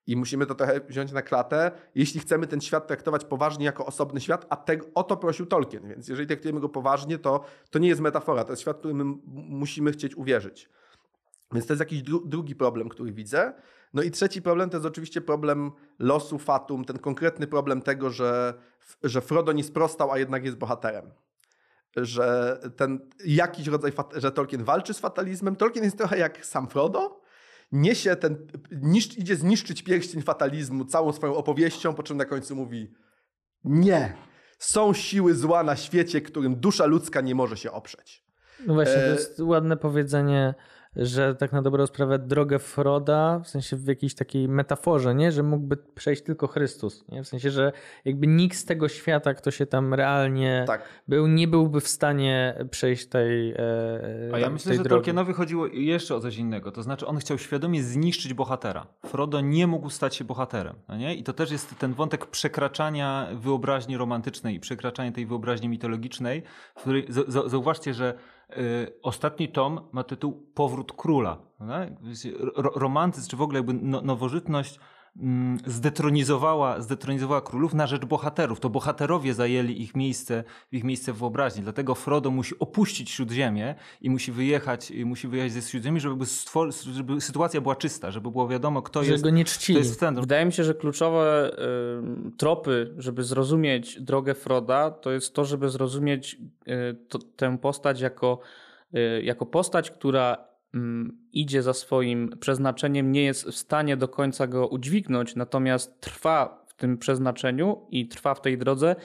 I musimy to trochę wziąć na klatę, jeśli chcemy ten świat traktować poważnie jako osobny świat, a tego, o to prosił Tolkien. Więc jeżeli traktujemy go poważnie, to, to nie jest metafora, to jest świat, w który my musimy chcieć uwierzyć. Więc to jest jakiś dru drugi problem, który widzę. No i trzeci problem to jest oczywiście problem losu Fatum, ten konkretny problem tego, że, że Frodo nie sprostał, a jednak jest bohaterem. Że ten jakiś rodzaj, że Tolkien walczy z fatalizmem. Tolkien jest trochę jak sam Frodo, niesie ten, niszcz, idzie zniszczyć pierścień fatalizmu całą swoją opowieścią, po czym na końcu mówi nie, są siły zła na świecie, którym dusza ludzka nie może się oprzeć. No właśnie, to e, jest ładne powiedzenie że tak na dobrą sprawę drogę Froda, w sensie w jakiejś takiej metaforze, nie? że mógłby przejść tylko Chrystus. Nie? W sensie, że jakby nikt z tego świata, kto się tam realnie tak. był, nie byłby w stanie przejść tej e, A ja myślę, że drogi. Tolkienowi chodziło jeszcze o coś innego. To znaczy on chciał świadomie zniszczyć bohatera. Frodo nie mógł stać się bohaterem. No nie? I to też jest ten wątek przekraczania wyobraźni romantycznej i przekraczania tej wyobraźni mitologicznej, w której zauważcie, że ostatni tom ma tytuł Powrót Króla. Romantyzm, czy w ogóle jakby no, nowożytność zdetronizowała, zdetronizowała królów na rzecz bohaterów. To bohaterowie zajęli ich miejsce, ich miejsce w wyobraźni. Dlatego Frodo musi opuścić Śródziemie i musi wyjechać, i musi wyjechać ze Śródziemi, żeby, żeby sytuacja była czysta, żeby było wiadomo, kto że jest, go nie czcili. jest w Wydaje mi się, że kluczowe y, tropy, żeby zrozumieć drogę Froda, to jest to, żeby zrozumieć y, to, tę postać jako, y, jako postać, która Mm, idzie za swoim przeznaczeniem, nie jest w stanie do końca go udźwignąć, natomiast trwa w tym przeznaczeniu i trwa w tej drodze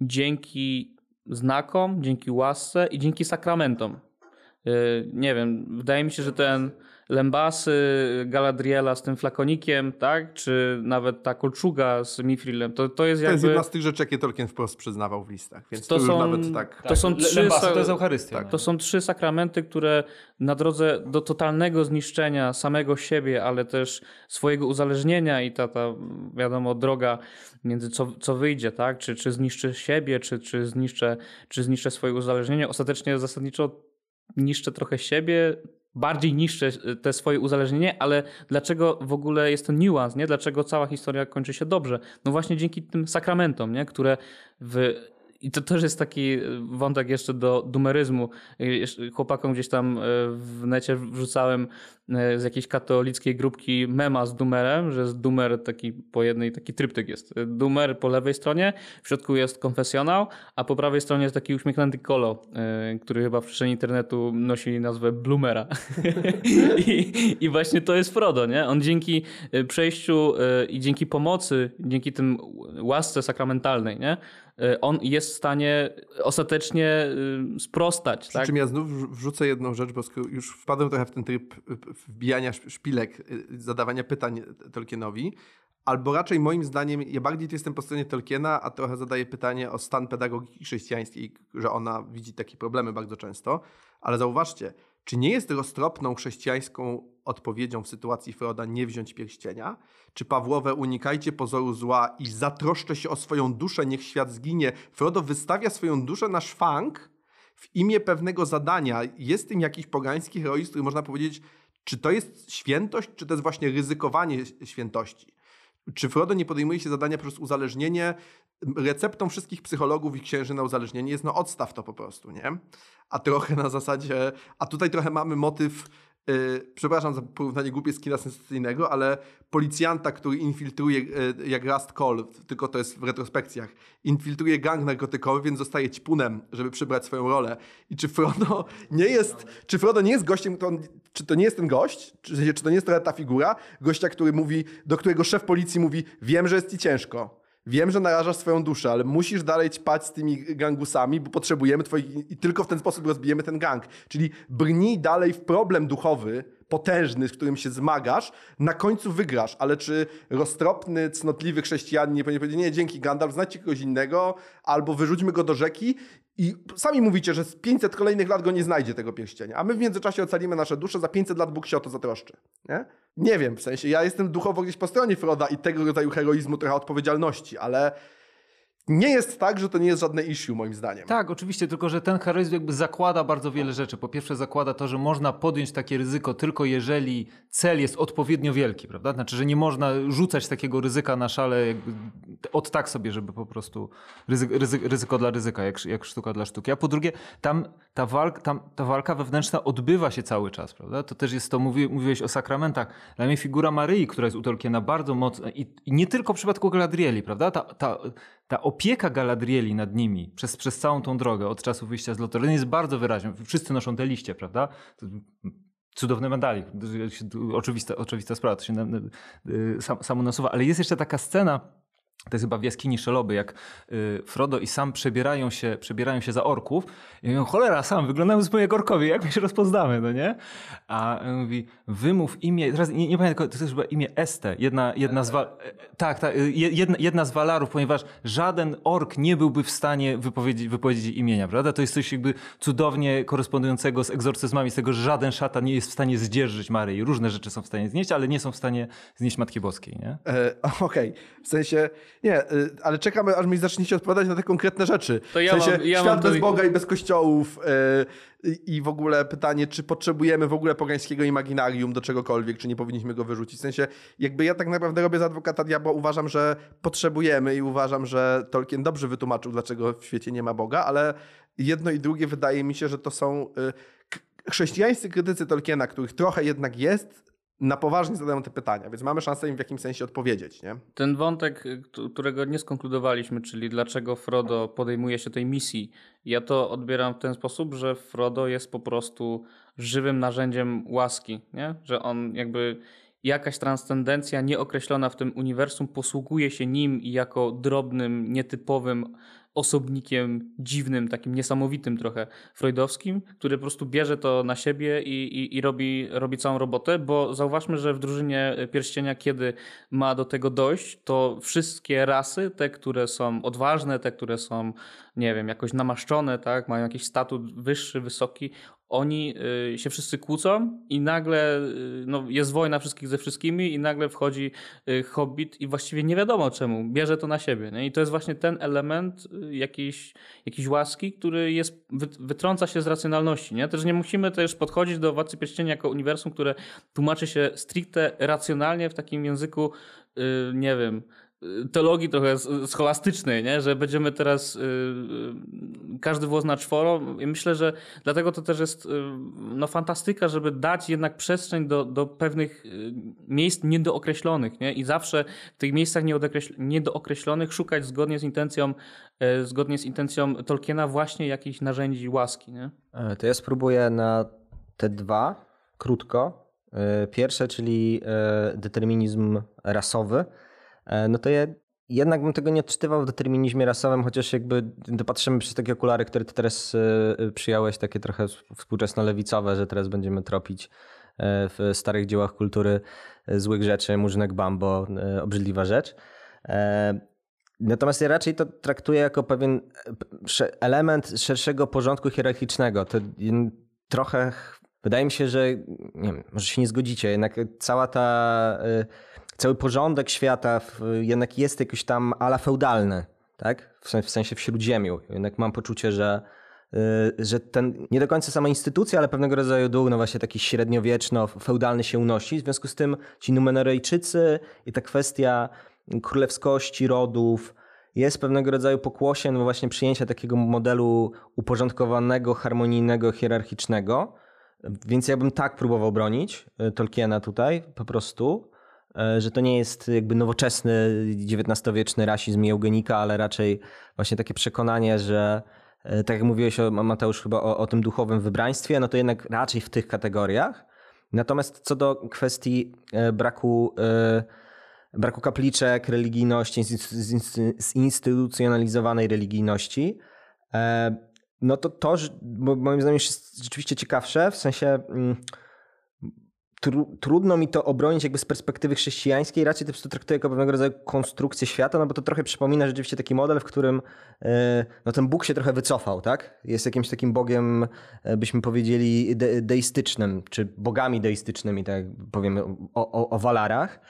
dzięki znakom, dzięki łasce i dzięki sakramentom. Y, nie wiem, wydaje mi się, że ten lembasy Galadriela z tym flakonikiem, tak? Czy nawet ta kolczuga z Mifrilem, to, to jest To jakby... jest jedna z tych rzeczy, jakie Tolkien wprost przyznawał w listach, więc To to, są- już nawet tak... To są trzy... Lembasy, to jest Eucharystia. Tak. To są trzy sakramenty, które na drodze do totalnego zniszczenia samego siebie, ale też swojego uzależnienia i ta, ta wiadomo, droga między co, co wyjdzie, tak? Czy, czy zniszczę siebie, czy, czy, zniszczę, czy zniszczę swoje uzależnienie. Ostatecznie zasadniczo niszczę trochę siebie, bardziej niszczę te swoje uzależnienie, ale dlaczego w ogóle jest ten niuans, nie? Dlaczego cała historia kończy się dobrze? No właśnie dzięki tym sakramentom, nie? Które w i to też jest taki wątek jeszcze do dumeryzmu. Jeszcze Chłopakom gdzieś tam e, w necie wrzucałem e, z jakiejś katolickiej grupki mema z dumerem, że jest dumer taki po jednej, taki tryptyk jest. Dumer po lewej stronie, w środku jest konfesjonał, a po prawej stronie jest taki uśmiechnięty kolo, e, który chyba w przestrzeni internetu nosi nazwę Blumera. I, I właśnie to jest Frodo, nie? On dzięki e, przejściu e, i dzięki pomocy, dzięki tym łasce sakramentalnej, nie? E, On jest w stanie ostatecznie e, sprostać, Przy tak? czym ja znów wrzu- wrzucę jedną rzecz, bo już wpadłem trochę w ten tryb y, wbijania szp- szpilek, y, zadawania pytań Tolkienowi, albo raczej moim zdaniem ja bardziej tu jestem po stronie Tolkiena, a trochę zadaję pytanie o stan pedagogiki chrześcijańskiej, że ona widzi takie problemy bardzo często, ale zauważcie, czy nie jest roztropną chrześcijańską odpowiedzią w sytuacji Froda nie wziąć pierścienia? Czy Pawłowe unikajcie pozoru zła i zatroszczę się o swoją duszę, niech świat zginie? Frodo wystawia swoją duszę na szwank, w imię pewnego zadania jest tym jakiś pogański heroizm, który można powiedzieć, czy to jest świętość, czy to jest właśnie ryzykowanie świętości. Czy Frodo nie podejmuje się zadania przez uzależnienie? Receptą wszystkich psychologów i księży na uzależnienie jest no odstaw to po prostu, nie? A trochę na zasadzie, a tutaj trochę mamy motyw, yy, przepraszam za porównanie głupie z kina sensacyjnego, ale policjanta, który infiltruje, yy, jak Rust Cole, tylko to jest w retrospekcjach, infiltruje gang narkotykowy, więc zostaje ćpunem, żeby przybrać swoją rolę. I czy Frodo nie jest, czy Frodo nie jest gościem, to on, czy to nie jest ten gość, czy, czy to nie jest ta figura, gościa, który mówi, do którego szef policji mówi, wiem, że jest ci ciężko, Wiem, że narażasz swoją duszę, ale musisz dalej ćpać z tymi gangusami, bo potrzebujemy twoich... I tylko w ten sposób rozbijemy ten gang. Czyli brnij dalej w problem duchowy, potężny, z którym się zmagasz, na końcu wygrasz. Ale czy roztropny, cnotliwy chrześcijanin nie powinien powiedzieć, nie, dzięki Gandalf, znajdźcie kogoś innego, albo wyrzućmy go do rzeki i sami mówicie, że z 500 kolejnych lat go nie znajdzie tego pierścienia, a my w międzyczasie ocalimy nasze dusze, za 500 lat Bóg się o to zatroszczy. Nie? Nie wiem, w sensie ja jestem duchowo gdzieś po stronie Froda i tego rodzaju heroizmu, trochę odpowiedzialności, ale nie jest tak, że to nie jest żadne issue moim zdaniem. Tak, oczywiście, tylko że ten heroizm jakby zakłada bardzo wiele rzeczy. Po pierwsze zakłada to, że można podjąć takie ryzyko tylko jeżeli cel jest odpowiednio wielki, prawda? Znaczy, że nie można rzucać takiego ryzyka na szale od tak sobie, żeby po prostu ryzyko, ryzyko, ryzyko dla ryzyka, jak, jak sztuka dla sztuki. A po drugie, tam ta, walk, tam ta walka wewnętrzna odbywa się cały czas, prawda? To też jest to, mówi, mówiłeś o sakramentach. Dla mnie figura Maryi, która jest u Tolkiena bardzo mocna i, i nie tylko w przypadku Galadrieli, prawda? Ta, ta, ta opieka Galadrieli nad nimi przez, przez całą tą drogę od czasu wyjścia z Lothlórien jest bardzo wyraźna. Wszyscy noszą te liście, prawda? To Cudowny medalik. Oczywista, oczywista sprawa, to się na, na, sam, samo nasuwa. Ale jest jeszcze taka scena, to jest chyba w jaskini Szeloby, jak y, Frodo i Sam przebierają się, przebierają się za orków i mówią, cholera, Sam, wyglądamy zupełnie jak orkowie, jak my się rozpoznamy, no nie? A on mówi, wymów imię, teraz nie, nie pamiętam, to jest chyba imię Este, jedna, jedna z... Wa- tak, tak, jedna, jedna z Walarów, ponieważ żaden ork nie byłby w stanie wypowiedzieć, wypowiedzieć imienia, prawda? To jest coś jakby cudownie korespondującego z egzorcyzmami, z tego, że żaden szatan nie jest w stanie zdzierżyć Maryi. Różne rzeczy są w stanie znieść, ale nie są w stanie znieść Matki Boskiej, nie? E, Okej, w sensie, nie, y, ale czekamy, aż mi zaczniecie odpowiadać na te konkretne rzeczy. To ja w sensie, mam- ja świat mam bez Boga i bez kościołów y, i- w ogóle pytanie, czy potrzebujemy w ogóle pogańskiego imaginarium do czegokolwiek, czy nie powinniśmy go wyrzucić. W sensie, jakby ja tak naprawdę robię z adwokata diabła, uważam, że potrzebujemy i uważam, że Tolkien dobrze wytłumaczył, dlaczego w świecie nie ma Boga, ale jedno i drugie wydaje mi się, że to są y, k- chrześcijańscy krytycy Tolkiena, których trochę jednak jest, na poważnie zadają te pytania, więc mamy szansę im w jakimś sensie odpowiedzieć, nie? Ten wątek, y, którego nie skonkludowaliśmy, czyli dlaczego Frodo podejmuje się tej misji, ja to odbieram w ten sposób, że Frodo jest po prostu żywym narzędziem łaski, nie? że on jakby jakaś transcendencja nieokreślona w tym uniwersum posługuje się nim i jako drobnym, nietypowym osobnikiem dziwnym, takim niesamowitym trochę freudowskim, który po prostu bierze to na siebie i, i, i robi, robi całą robotę, bo zauważmy, że w drużynie pierścienia, kiedy ma do tego dojść, to wszystkie rasy, te, które są odważne, te, które są, nie wiem, jakoś namaszczone, tak, mają jakiś statut wyższy, wysoki, oni y, się wszyscy kłócą i nagle y, no, jest wojna wszystkich ze wszystkimi i nagle wchodzi y, Hobbit i właściwie nie wiadomo czemu, bierze to na siebie. Nie? I to jest właśnie ten element jakiejś, jakiejś łaski, który jest, wytrąca się z racjonalności. Nie? Też nie musimy też podchodzić do Władcy Pierścienia jako uniwersum, które tłumaczy się stricte racjonalnie w takim języku, nie wiem, teologii trochę scholastycznej, nie? że będziemy teraz y, y, każdy włos na czworo i myślę, że dlatego to też jest y, no, fantastyka, żeby dać jednak przestrzeń do, do pewnych miejsc niedookreślonych nie? i zawsze w tych miejscach niedookreślonych szukać zgodnie z intencją zgodnie z intencją Tolkiena właśnie jakichś narzędzi łaski. Nie? E, to ja spróbuję na te dwa krótko. E, pierwsze, czyli e, determinizm rasowy no to ja jednak bym tego nie odczytywał w determinizmie rasowym, chociaż jakby dopatrzymy przez takie okulary, które ty teraz e, przyjąłeś, takie trochę współczesno-lewicowe, że teraz będziemy tropić e, w starych dziełach kultury złych rzeczy, murzynek bambo, obrzydliwa rzecz. Natomiast ja raczej to traktuję jako pewien element szerszego porządku hierarchicznego. To trochę, wydaje mi się, że, nie wiem, może się nie zgodzicie, jednak cała ta cały porządek świata jednak jest jakiś tam ala feudalny, tak? W sensie w śródziemiu. Jednak mam poczucie, że, y, że ten, nie do końca sama instytucja, ale pewnego rodzaju duch, no właśnie taki średniowieczno-feudalny się unosi. W związku z tym ci Numenorejczycy i ta kwestia królewskości, rodów, jest pewnego rodzaju pokłosiem no właśnie przyjęcia takiego modelu uporządkowanego, harmonijnego, hierarchicznego. Więc ja bym tak próbował bronić y, Tolkiena tutaj po prostu. E, że to nie jest jakby nowoczesny XIX-wieczny rasizm i eugenika, ale raczej właśnie takie przekonanie, że e, tak jak mówiłeś o, Mateusz chyba o, o tym duchowym wybraństwie, no to jednak raczej w tych kategoriach. Natomiast co do kwestii e, braku, braku kapliczek, religijności, zinstytucjonalizowanej religijności, no to to moim zdaniem jest rzeczywiście ciekawsze, w sensie mm, tru, trudno mi to obronić jakby z perspektywy chrześcijańskiej, raczej to traktuję jako pewnego rodzaju konstrukcję świata, no bo to trochę przypomina rzeczywiście taki model, w którym e, no ten Bóg się trochę wycofał, tak? Jest jakimś takim Bogiem, e, byśmy powiedzieli, de, deistycznym, czy bogami deistycznymi, tak powiemy o, o, o Walarach.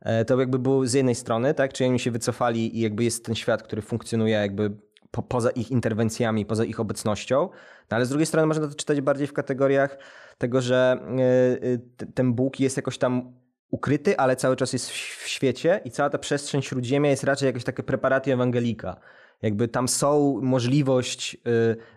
E, to jakby było z jednej strony, tak? Czyli oni się wycofali i jakby jest ten świat, który funkcjonuje jakby po, poza ich interwencjami, poza ich obecnością. No ale z drugiej strony można to czytać bardziej w kategoriach tego, że e, e, ten Bóg jest jakoś tam ukryty, ale cały czas jest w świecie i cała ta przestrzeń śródziemia jest raczej jakoś takie preparatio ewangelika. Jakby tam są możliwość e,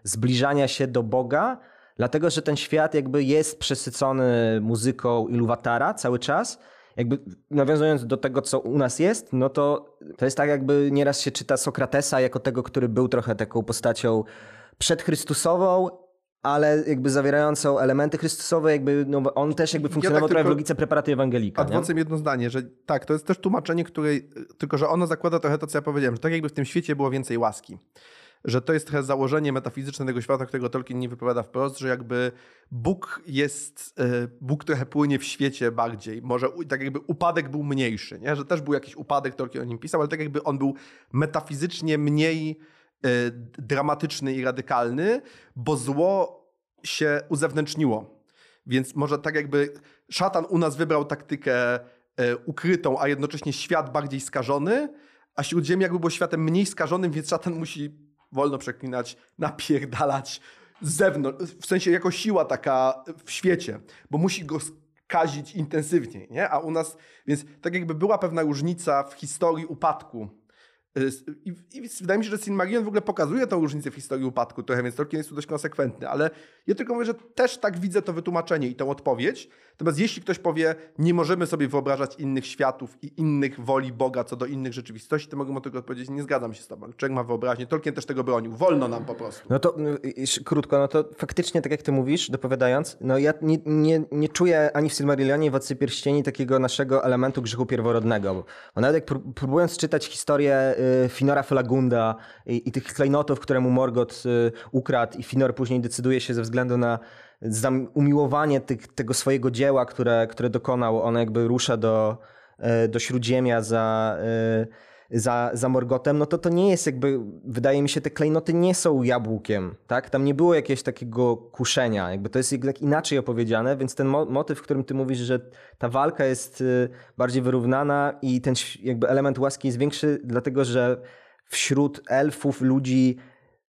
zbliżania się do Boga, dlatego że ten świat jakby jest przesycony muzyką Iluwatara cały czas. Jakby nawiązując do tego, co u nas jest, no to to jest tak, jakby nieraz się czyta Sokratesa jako tego, który był trochę taką postacią przedchrystusową, ale jakby zawierającą elementy chrystusowe, jakby no, on też jakby funkcjonował ja tak trochę w logice preparaty ewangelika. Adwocem jedno zdanie, że tak, to jest też tłumaczenie, które, tylko że ono zakłada trochę to, co ja powiedziałem, że tak jakby w tym świecie było więcej łaski. Że to jest trochę założenie metafizyczne tego świata, którego Tolkien nie wypowiada wprost, że jakby Bóg jest, e, Bóg trochę płynie w świecie bardziej. Może tak jakby upadek był mniejszy, nie? że też był jakiś upadek, Tolkien o nim pisał, ale tak jakby on był metafizycznie mniej Y, dramatyczny i radykalny, bo zło się uzewnętrzniło. Więc może tak jakby szatan u nas wybrał taktykę y, ukrytą, a jednocześnie świat bardziej skażony, a śródziemie jakby było światem mniej skażonym, więc szatan musi wolno przeklinać, napierdalać z zewnątrz, w sensie jako siła taka w świecie, bo musi go skazić intensywniej, nie? A u nas, więc tak jakby była pewna różnica w historii upadku I, I, wydaje mi się, że Silmarillion w ogóle pokazuje tą różnicę w historii upadku trochę, więc Tolkien jest tu dość konsekwentny, ale ja tylko mówię, że też tak widzę to wytłumaczenie i tę odpowiedź. Natomiast jeśli ktoś powie, nie możemy sobie wyobrażać innych światów i innych woli Boga co do innych rzeczywistości, to mogę mu tylko odpowiedzieć, nie zgadzam się z tobą. Człowiek ma wyobraźnię, Tolkien też tego bronił. Wolno nam po prostu. No to y, krótko, no to faktycznie, tak jak ty mówisz, dopowiadając, no ja nie, nie, nie czuję ani w Silmarillionie, w Władcy Pierścieni takiego naszego elementu grzechu pierworodnego. Bo nawet jak próbując czytać historię y, Finora Felagunda i, i tych klejnotów, które mu Morgoth y, ukradł i Finor później decyduje się ze względu na umiłowanie tych, tego swojego dzieła, które, które dokonał, on jakby rusza do, y, do Śródziemia za, y, za, za Morgotem, no to to nie jest jakby, wydaje mi się, te klejnoty nie są jabłkiem, tak? Tam nie było jakiegoś takiego kuszenia, jakby to jest jednak inaczej opowiedziane, więc ten mo- motyw, w którym ty mówisz, że ta walka jest y, bardziej wyrównana i ten jakby element łaski jest większy, dlatego że wśród elfów, ludzi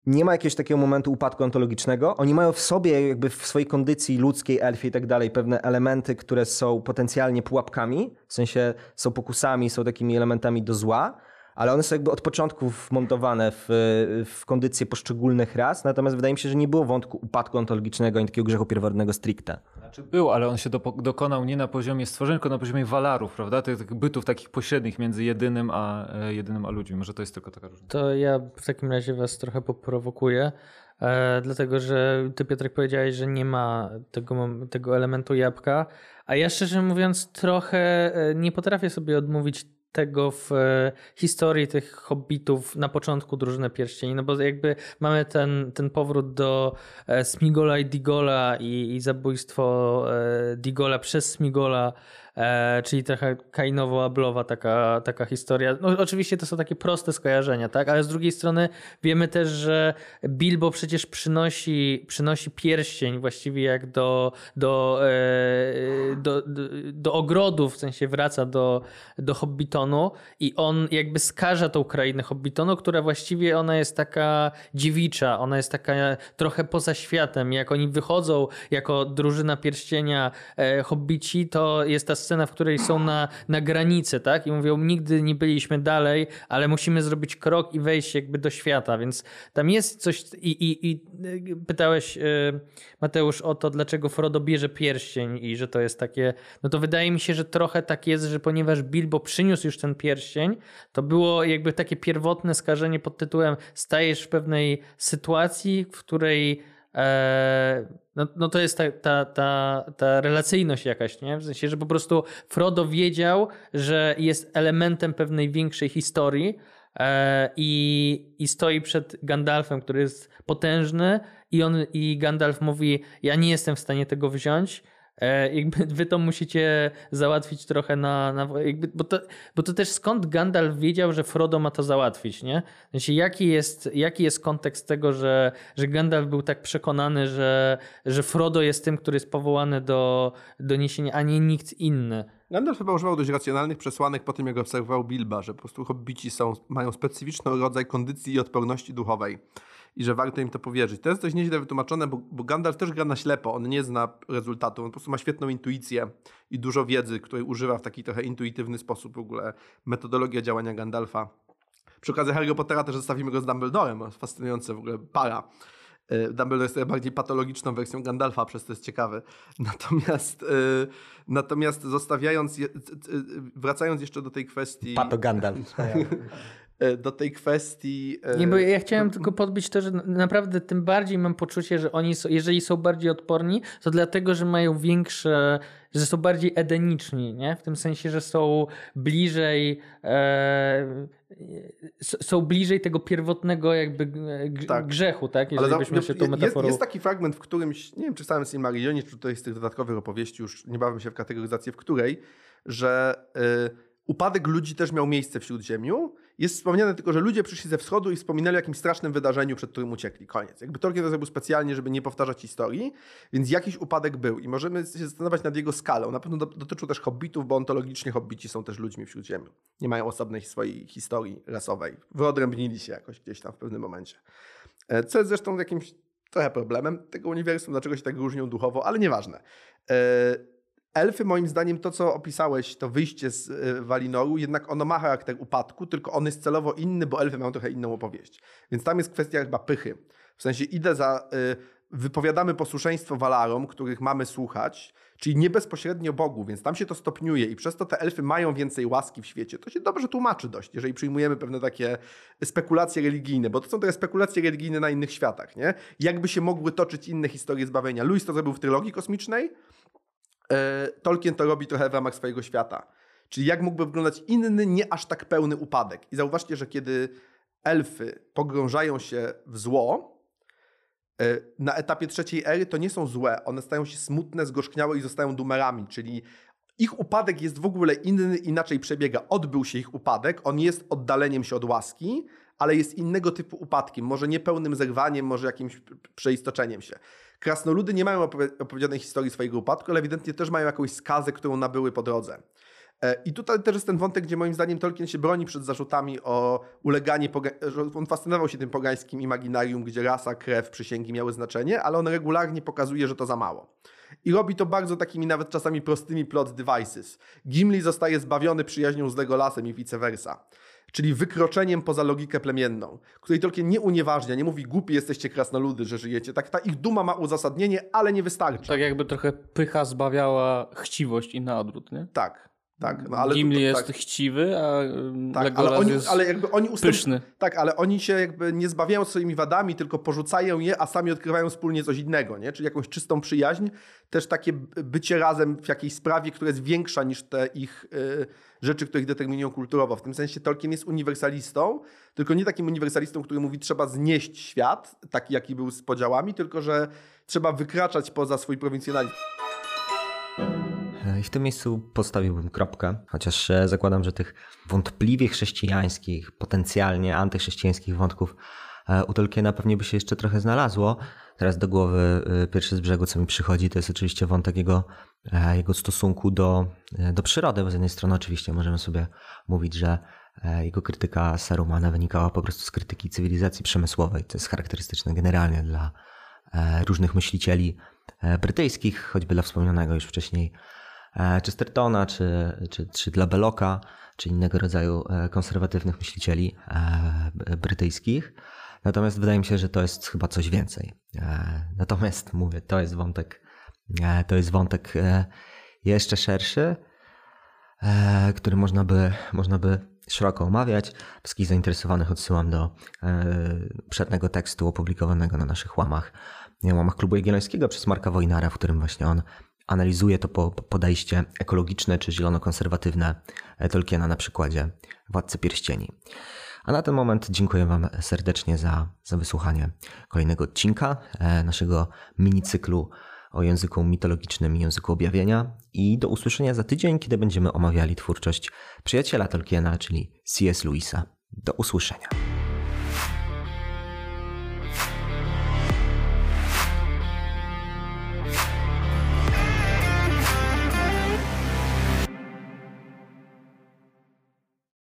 nie ma jakiegoś takiego momentu upadku ontologicznego. Oni mają w sobie, jakby w swojej kondycji ludzkiej, elfie i tak dalej, pewne elementy, które są potencjalnie pułapkami, w sensie są pokusami, są takimi elementami do zła, ale one są jakby od początku wmontowane w, w kondycję poszczególnych ras, natomiast wydaje mi się, że nie było wątku upadku ontologicznego ani takiego grzechu pierworodnego stricte. Znaczy był, ale on się dopo- dokonał nie na poziomie stworzenia, tylko na poziomie walarów, prawda? Tych, tych bytów takich pośrednich między jedynym a, e, jedynym a ludźmi. Może to jest tylko taka różnica. To ja w takim razie was trochę poprowokuję, e, dlatego że ty Piotrek powiedziałeś, że nie ma tego, tego elementu jabłka, a ja szczerze mówiąc trochę e, nie potrafię sobie odmówić tego w e, historii tych hobbitów na początku drużyny pierścieni, no bo jakby mamy ten, ten powrót do e, Smigola i Digola i, i zabójstwo e, Digola przez Smigola, e, czyli trochę kainowo-ablowa taka, taka historia. No, oczywiście to są takie proste skojarzenia, tak? Ale z drugiej strony wiemy też, że Bilbo przecież przynosi, przynosi pierścień właściwie jak do, do, e, do, do, do ogrodu, w sensie wraca do, do Hobbitonu i on jakby skaża tą krainę Hobbitonu, która właściwie ona jest taka dziewicza, ona jest taka trochę poza światem. Jak oni wychodzą jako drużyna pierścienia e, Hobbici, to jest ta scena, w której są na, na granicy, tak? I mówią, nigdy nie byliśmy dalej, ale musimy zrobić krok i wejść jakby do świata, więc tam jest coś i, i, i y, pytałeś y, Mateusz o to, dlaczego Frodo bierze pierścień i że to jest takie, no to wydaje mi się, że trochę tak jest, że ponieważ Bilbo przyniósł już ten pierścień, to było jakby takie pierwotne skażenie pod tytułem stajesz w pewnej sytuacji, w której no, no to jest ta, ta, ta, ta relacyjność jakaś, nie? W sensie, że po prostu Frodo wiedział, że jest elementem pewnej większej historii e, i, i stoi przed Gandalfem, który jest potężny i on i Gandalf mówi, ja nie jestem w stanie tego wziąć, E, jakby wy to musicie załatwić trochę na. na jakby, bo, to, bo to też skąd Gandalf wiedział, że Frodo ma to załatwić, nie? Sensie, jaki jest, jaki jest kontekst tego, że, że Gandalf był tak przekonany, że, że Frodo jest tym, który jest powołany do, do niesienia, a nie nikt inny. Gandalf chyba używał dość racjonalnych przesłanek po tym, jak obserwował Bilba, że po prostu hobbici są, mają specyficzny rodzaj kondycji i odporności duchowej i że warto im to powierzyć. To jest dość nieźle wytłumaczone, bo, bo Gandalf też gra na ślepo, on nie zna rezultatu, on po prostu ma świetną intuicję i dużo wiedzy, której używa w taki trochę intuitywny sposób w ogóle. Metodologia działania Gandalfa. Przy okazji Harry Pottera też zestawimy go z Dumbledorem, fascynujące w ogóle para. Y, Dumbledore jest bardziej patologiczną wersją Gandalfa, przez to jest ciekawy. Natomiast, y, natomiast zostawiając, je, wracając jeszcze do tej kwestii... Pato Gandalf. y, Do tej kwestii... y, Nie, bo ja chciałem tylko podbić to, że naprawdę tym bardziej mam poczucie, że oni, są, jeżeli są bardziej odporni, to dlatego, że mają większe, że są bardziej edeniczni, nie? W tym sensie, że są bliżej, e, są bliżej tego pierwotnego jakby Tak. grzechu, tak? Ale Jeżeli za- byśmy się tą jest, metaforą... jest taki fragment w którymś, nie wiem czy w samym Silmarillionie, czy jest z tych dodatkowych opowieści, już nie bawię się w kategoryzację, w której, że y, upadek ludzi też miał miejsce w Śródziemiu. Jest wspomniane tylko, że ludzie przyszli ze wschodu i wspominali o jakimś strasznym wydarzeniu, przed którym uciekli. Koniec. Jakby Tolkien to zrobił specjalnie, żeby nie powtarzać historii, więc jakiś upadek był i możemy się zastanawiać nad jego skalą. Na pewno do- dotyczył też hobbitów, bo ontologicznie hobbici są też ludźmi w Śródziemiu. Nie mają osobnej swojej historii rasowej. Wyodrębnili się jakoś gdzieś tam w pewnym momencie. E, Co jest zresztą jakimś trochę problemem tego uniwersum, dlaczego się tak różnią duchowo, ale nieważne. Elfy, moim zdaniem, to co opisałeś, to wyjście z e, Walinoru, jednak ono ma charakter upadku, tylko on jest celowo inny, bo elfy mają trochę inną opowieść. Więc tam jest kwestia chyba pychy. W sensie idę za. e, Wypowiadamy posłuszeństwo Valarom, których mamy słuchać, czyli nie bezpośrednio Bogu, więc tam się to stopniuje i przez to te elfy mają więcej łaski w świecie. To się dobrze tłumaczy dość, jeżeli przyjmujemy pewne takie spekulacje religijne, bo to są te spekulacje religijne na innych światach, nie? Jakby się mogły toczyć inne historie zbawienia. Louis to zrobił w trylogii kosmicznej, Tolkien to robi trochę w ramach swojego świata. Czyli jak mógłby wyglądać inny, nie aż tak pełny upadek. I zauważcie, że kiedy elfy pogrążają się w zło, e, na etapie trzeciej ery to nie są złe, one stają się smutne, zgorzkniałe i zostają dumerami, czyli ich upadek jest w ogóle inny, inaczej przebiega. Odbył się ich upadek, on jest oddaleniem się od łaski, ale jest innego typu upadkiem, może nie pełnym zerwaniem, może jakimś przeistoczeniem się. Krasnoludy nie mają opowiedzianej historii swojego upadku, ale ewidentnie też mają jakąś skazę, którą nabyły po drodze. E, I tutaj też jest ten wątek, gdzie moim zdaniem Tolkien się broni przed zarzutami o uleganie, że on fascynował się tym pogańskim imaginarium, gdzie rasa, krew, przysięgi miały znaczenie, ale on regularnie pokazuje, że to za mało. I robi to bardzo takimi nawet czasami prostymi plot devices. Gimli zostaje zbawiony przyjaźnią z Legolasem i vice versa czyli wykroczeniem poza logikę plemienną, której Tolkien nie unieważnia, nie mówi głupi jesteście krasnoludy, że żyjecie. Tak, ta ich duma ma uzasadnienie, ale nie wystarczy. Tak jakby trochę pycha zbawiała chciwość i na odwrót, nie? Tak. Tak, no ale Gimli jest tak. chciwy, a tak, Legolas ale oni, jest ale jakby oni ustęp... pyszny. Tak, ale oni się jakby nie zbawiają swoimi wadami, tylko porzucają je, a sami odkrywają wspólnie coś innego, nie? Czyli jakąś czystą przyjaźń, też takie bycie razem w jakiejś sprawie, która jest większa niż te ich y, rzeczy, które ich determinują kulturowo. W tym sensie Tolkien jest uniwersalistą, tylko nie takim uniwersalistą, który mówi trzeba znieść świat, taki jaki był z podziałami, tylko że trzeba wykraczać poza swój prowincjonalizm. I w tym miejscu postawiłbym kropkę, chociaż e, zakładam, że tych wątpliwie chrześcijańskich, potencjalnie antychrześcijańskich wątków u Tolkiena pewnie by się jeszcze trochę znalazło. Teraz do głowy pierwszy z brzegu, co mi przychodzi, to jest oczywiście wątek jego, jego stosunku do, do przyrody, bo z jednej strony oczywiście możemy sobie mówić, że jego krytyka Sarumana wynikała po prostu z krytyki cywilizacji przemysłowej. To jest charakterystyczne generalnie dla różnych myślicieli brytyjskich, choćby dla wspomnianego już wcześniej E, Chestertona, czy, czy, czy dla Beloka, czy innego rodzaju e, konserwatywnych myślicieli e, brytyjskich. Natomiast wydaje mi się, że to jest chyba coś więcej. Natomiast mówię, to jest wątek, to jest wątek jeszcze szerszy, który można by, można by szeroko omawiać. Wszystkich zainteresowanych odsyłam do przednego tekstu opublikowanego na naszych łamach, łamach Klubu Jagiellońskiego przez Marka Wojnara, w którym właśnie on analizuje to podejście ekologiczne czy zielono-konserwatywne Tolkiena na przykładzie Władcy Pierścieni. A na ten moment dziękuję Wam serdecznie za, za wysłuchanie kolejnego odcinka e, naszego minicyklu o języku mitologicznym i języku objawienia i do usłyszenia za tydzień, kiedy będziemy omawiali twórczość przyjaciela Tolkiena, czyli C.S. Lewisa. Do usłyszenia.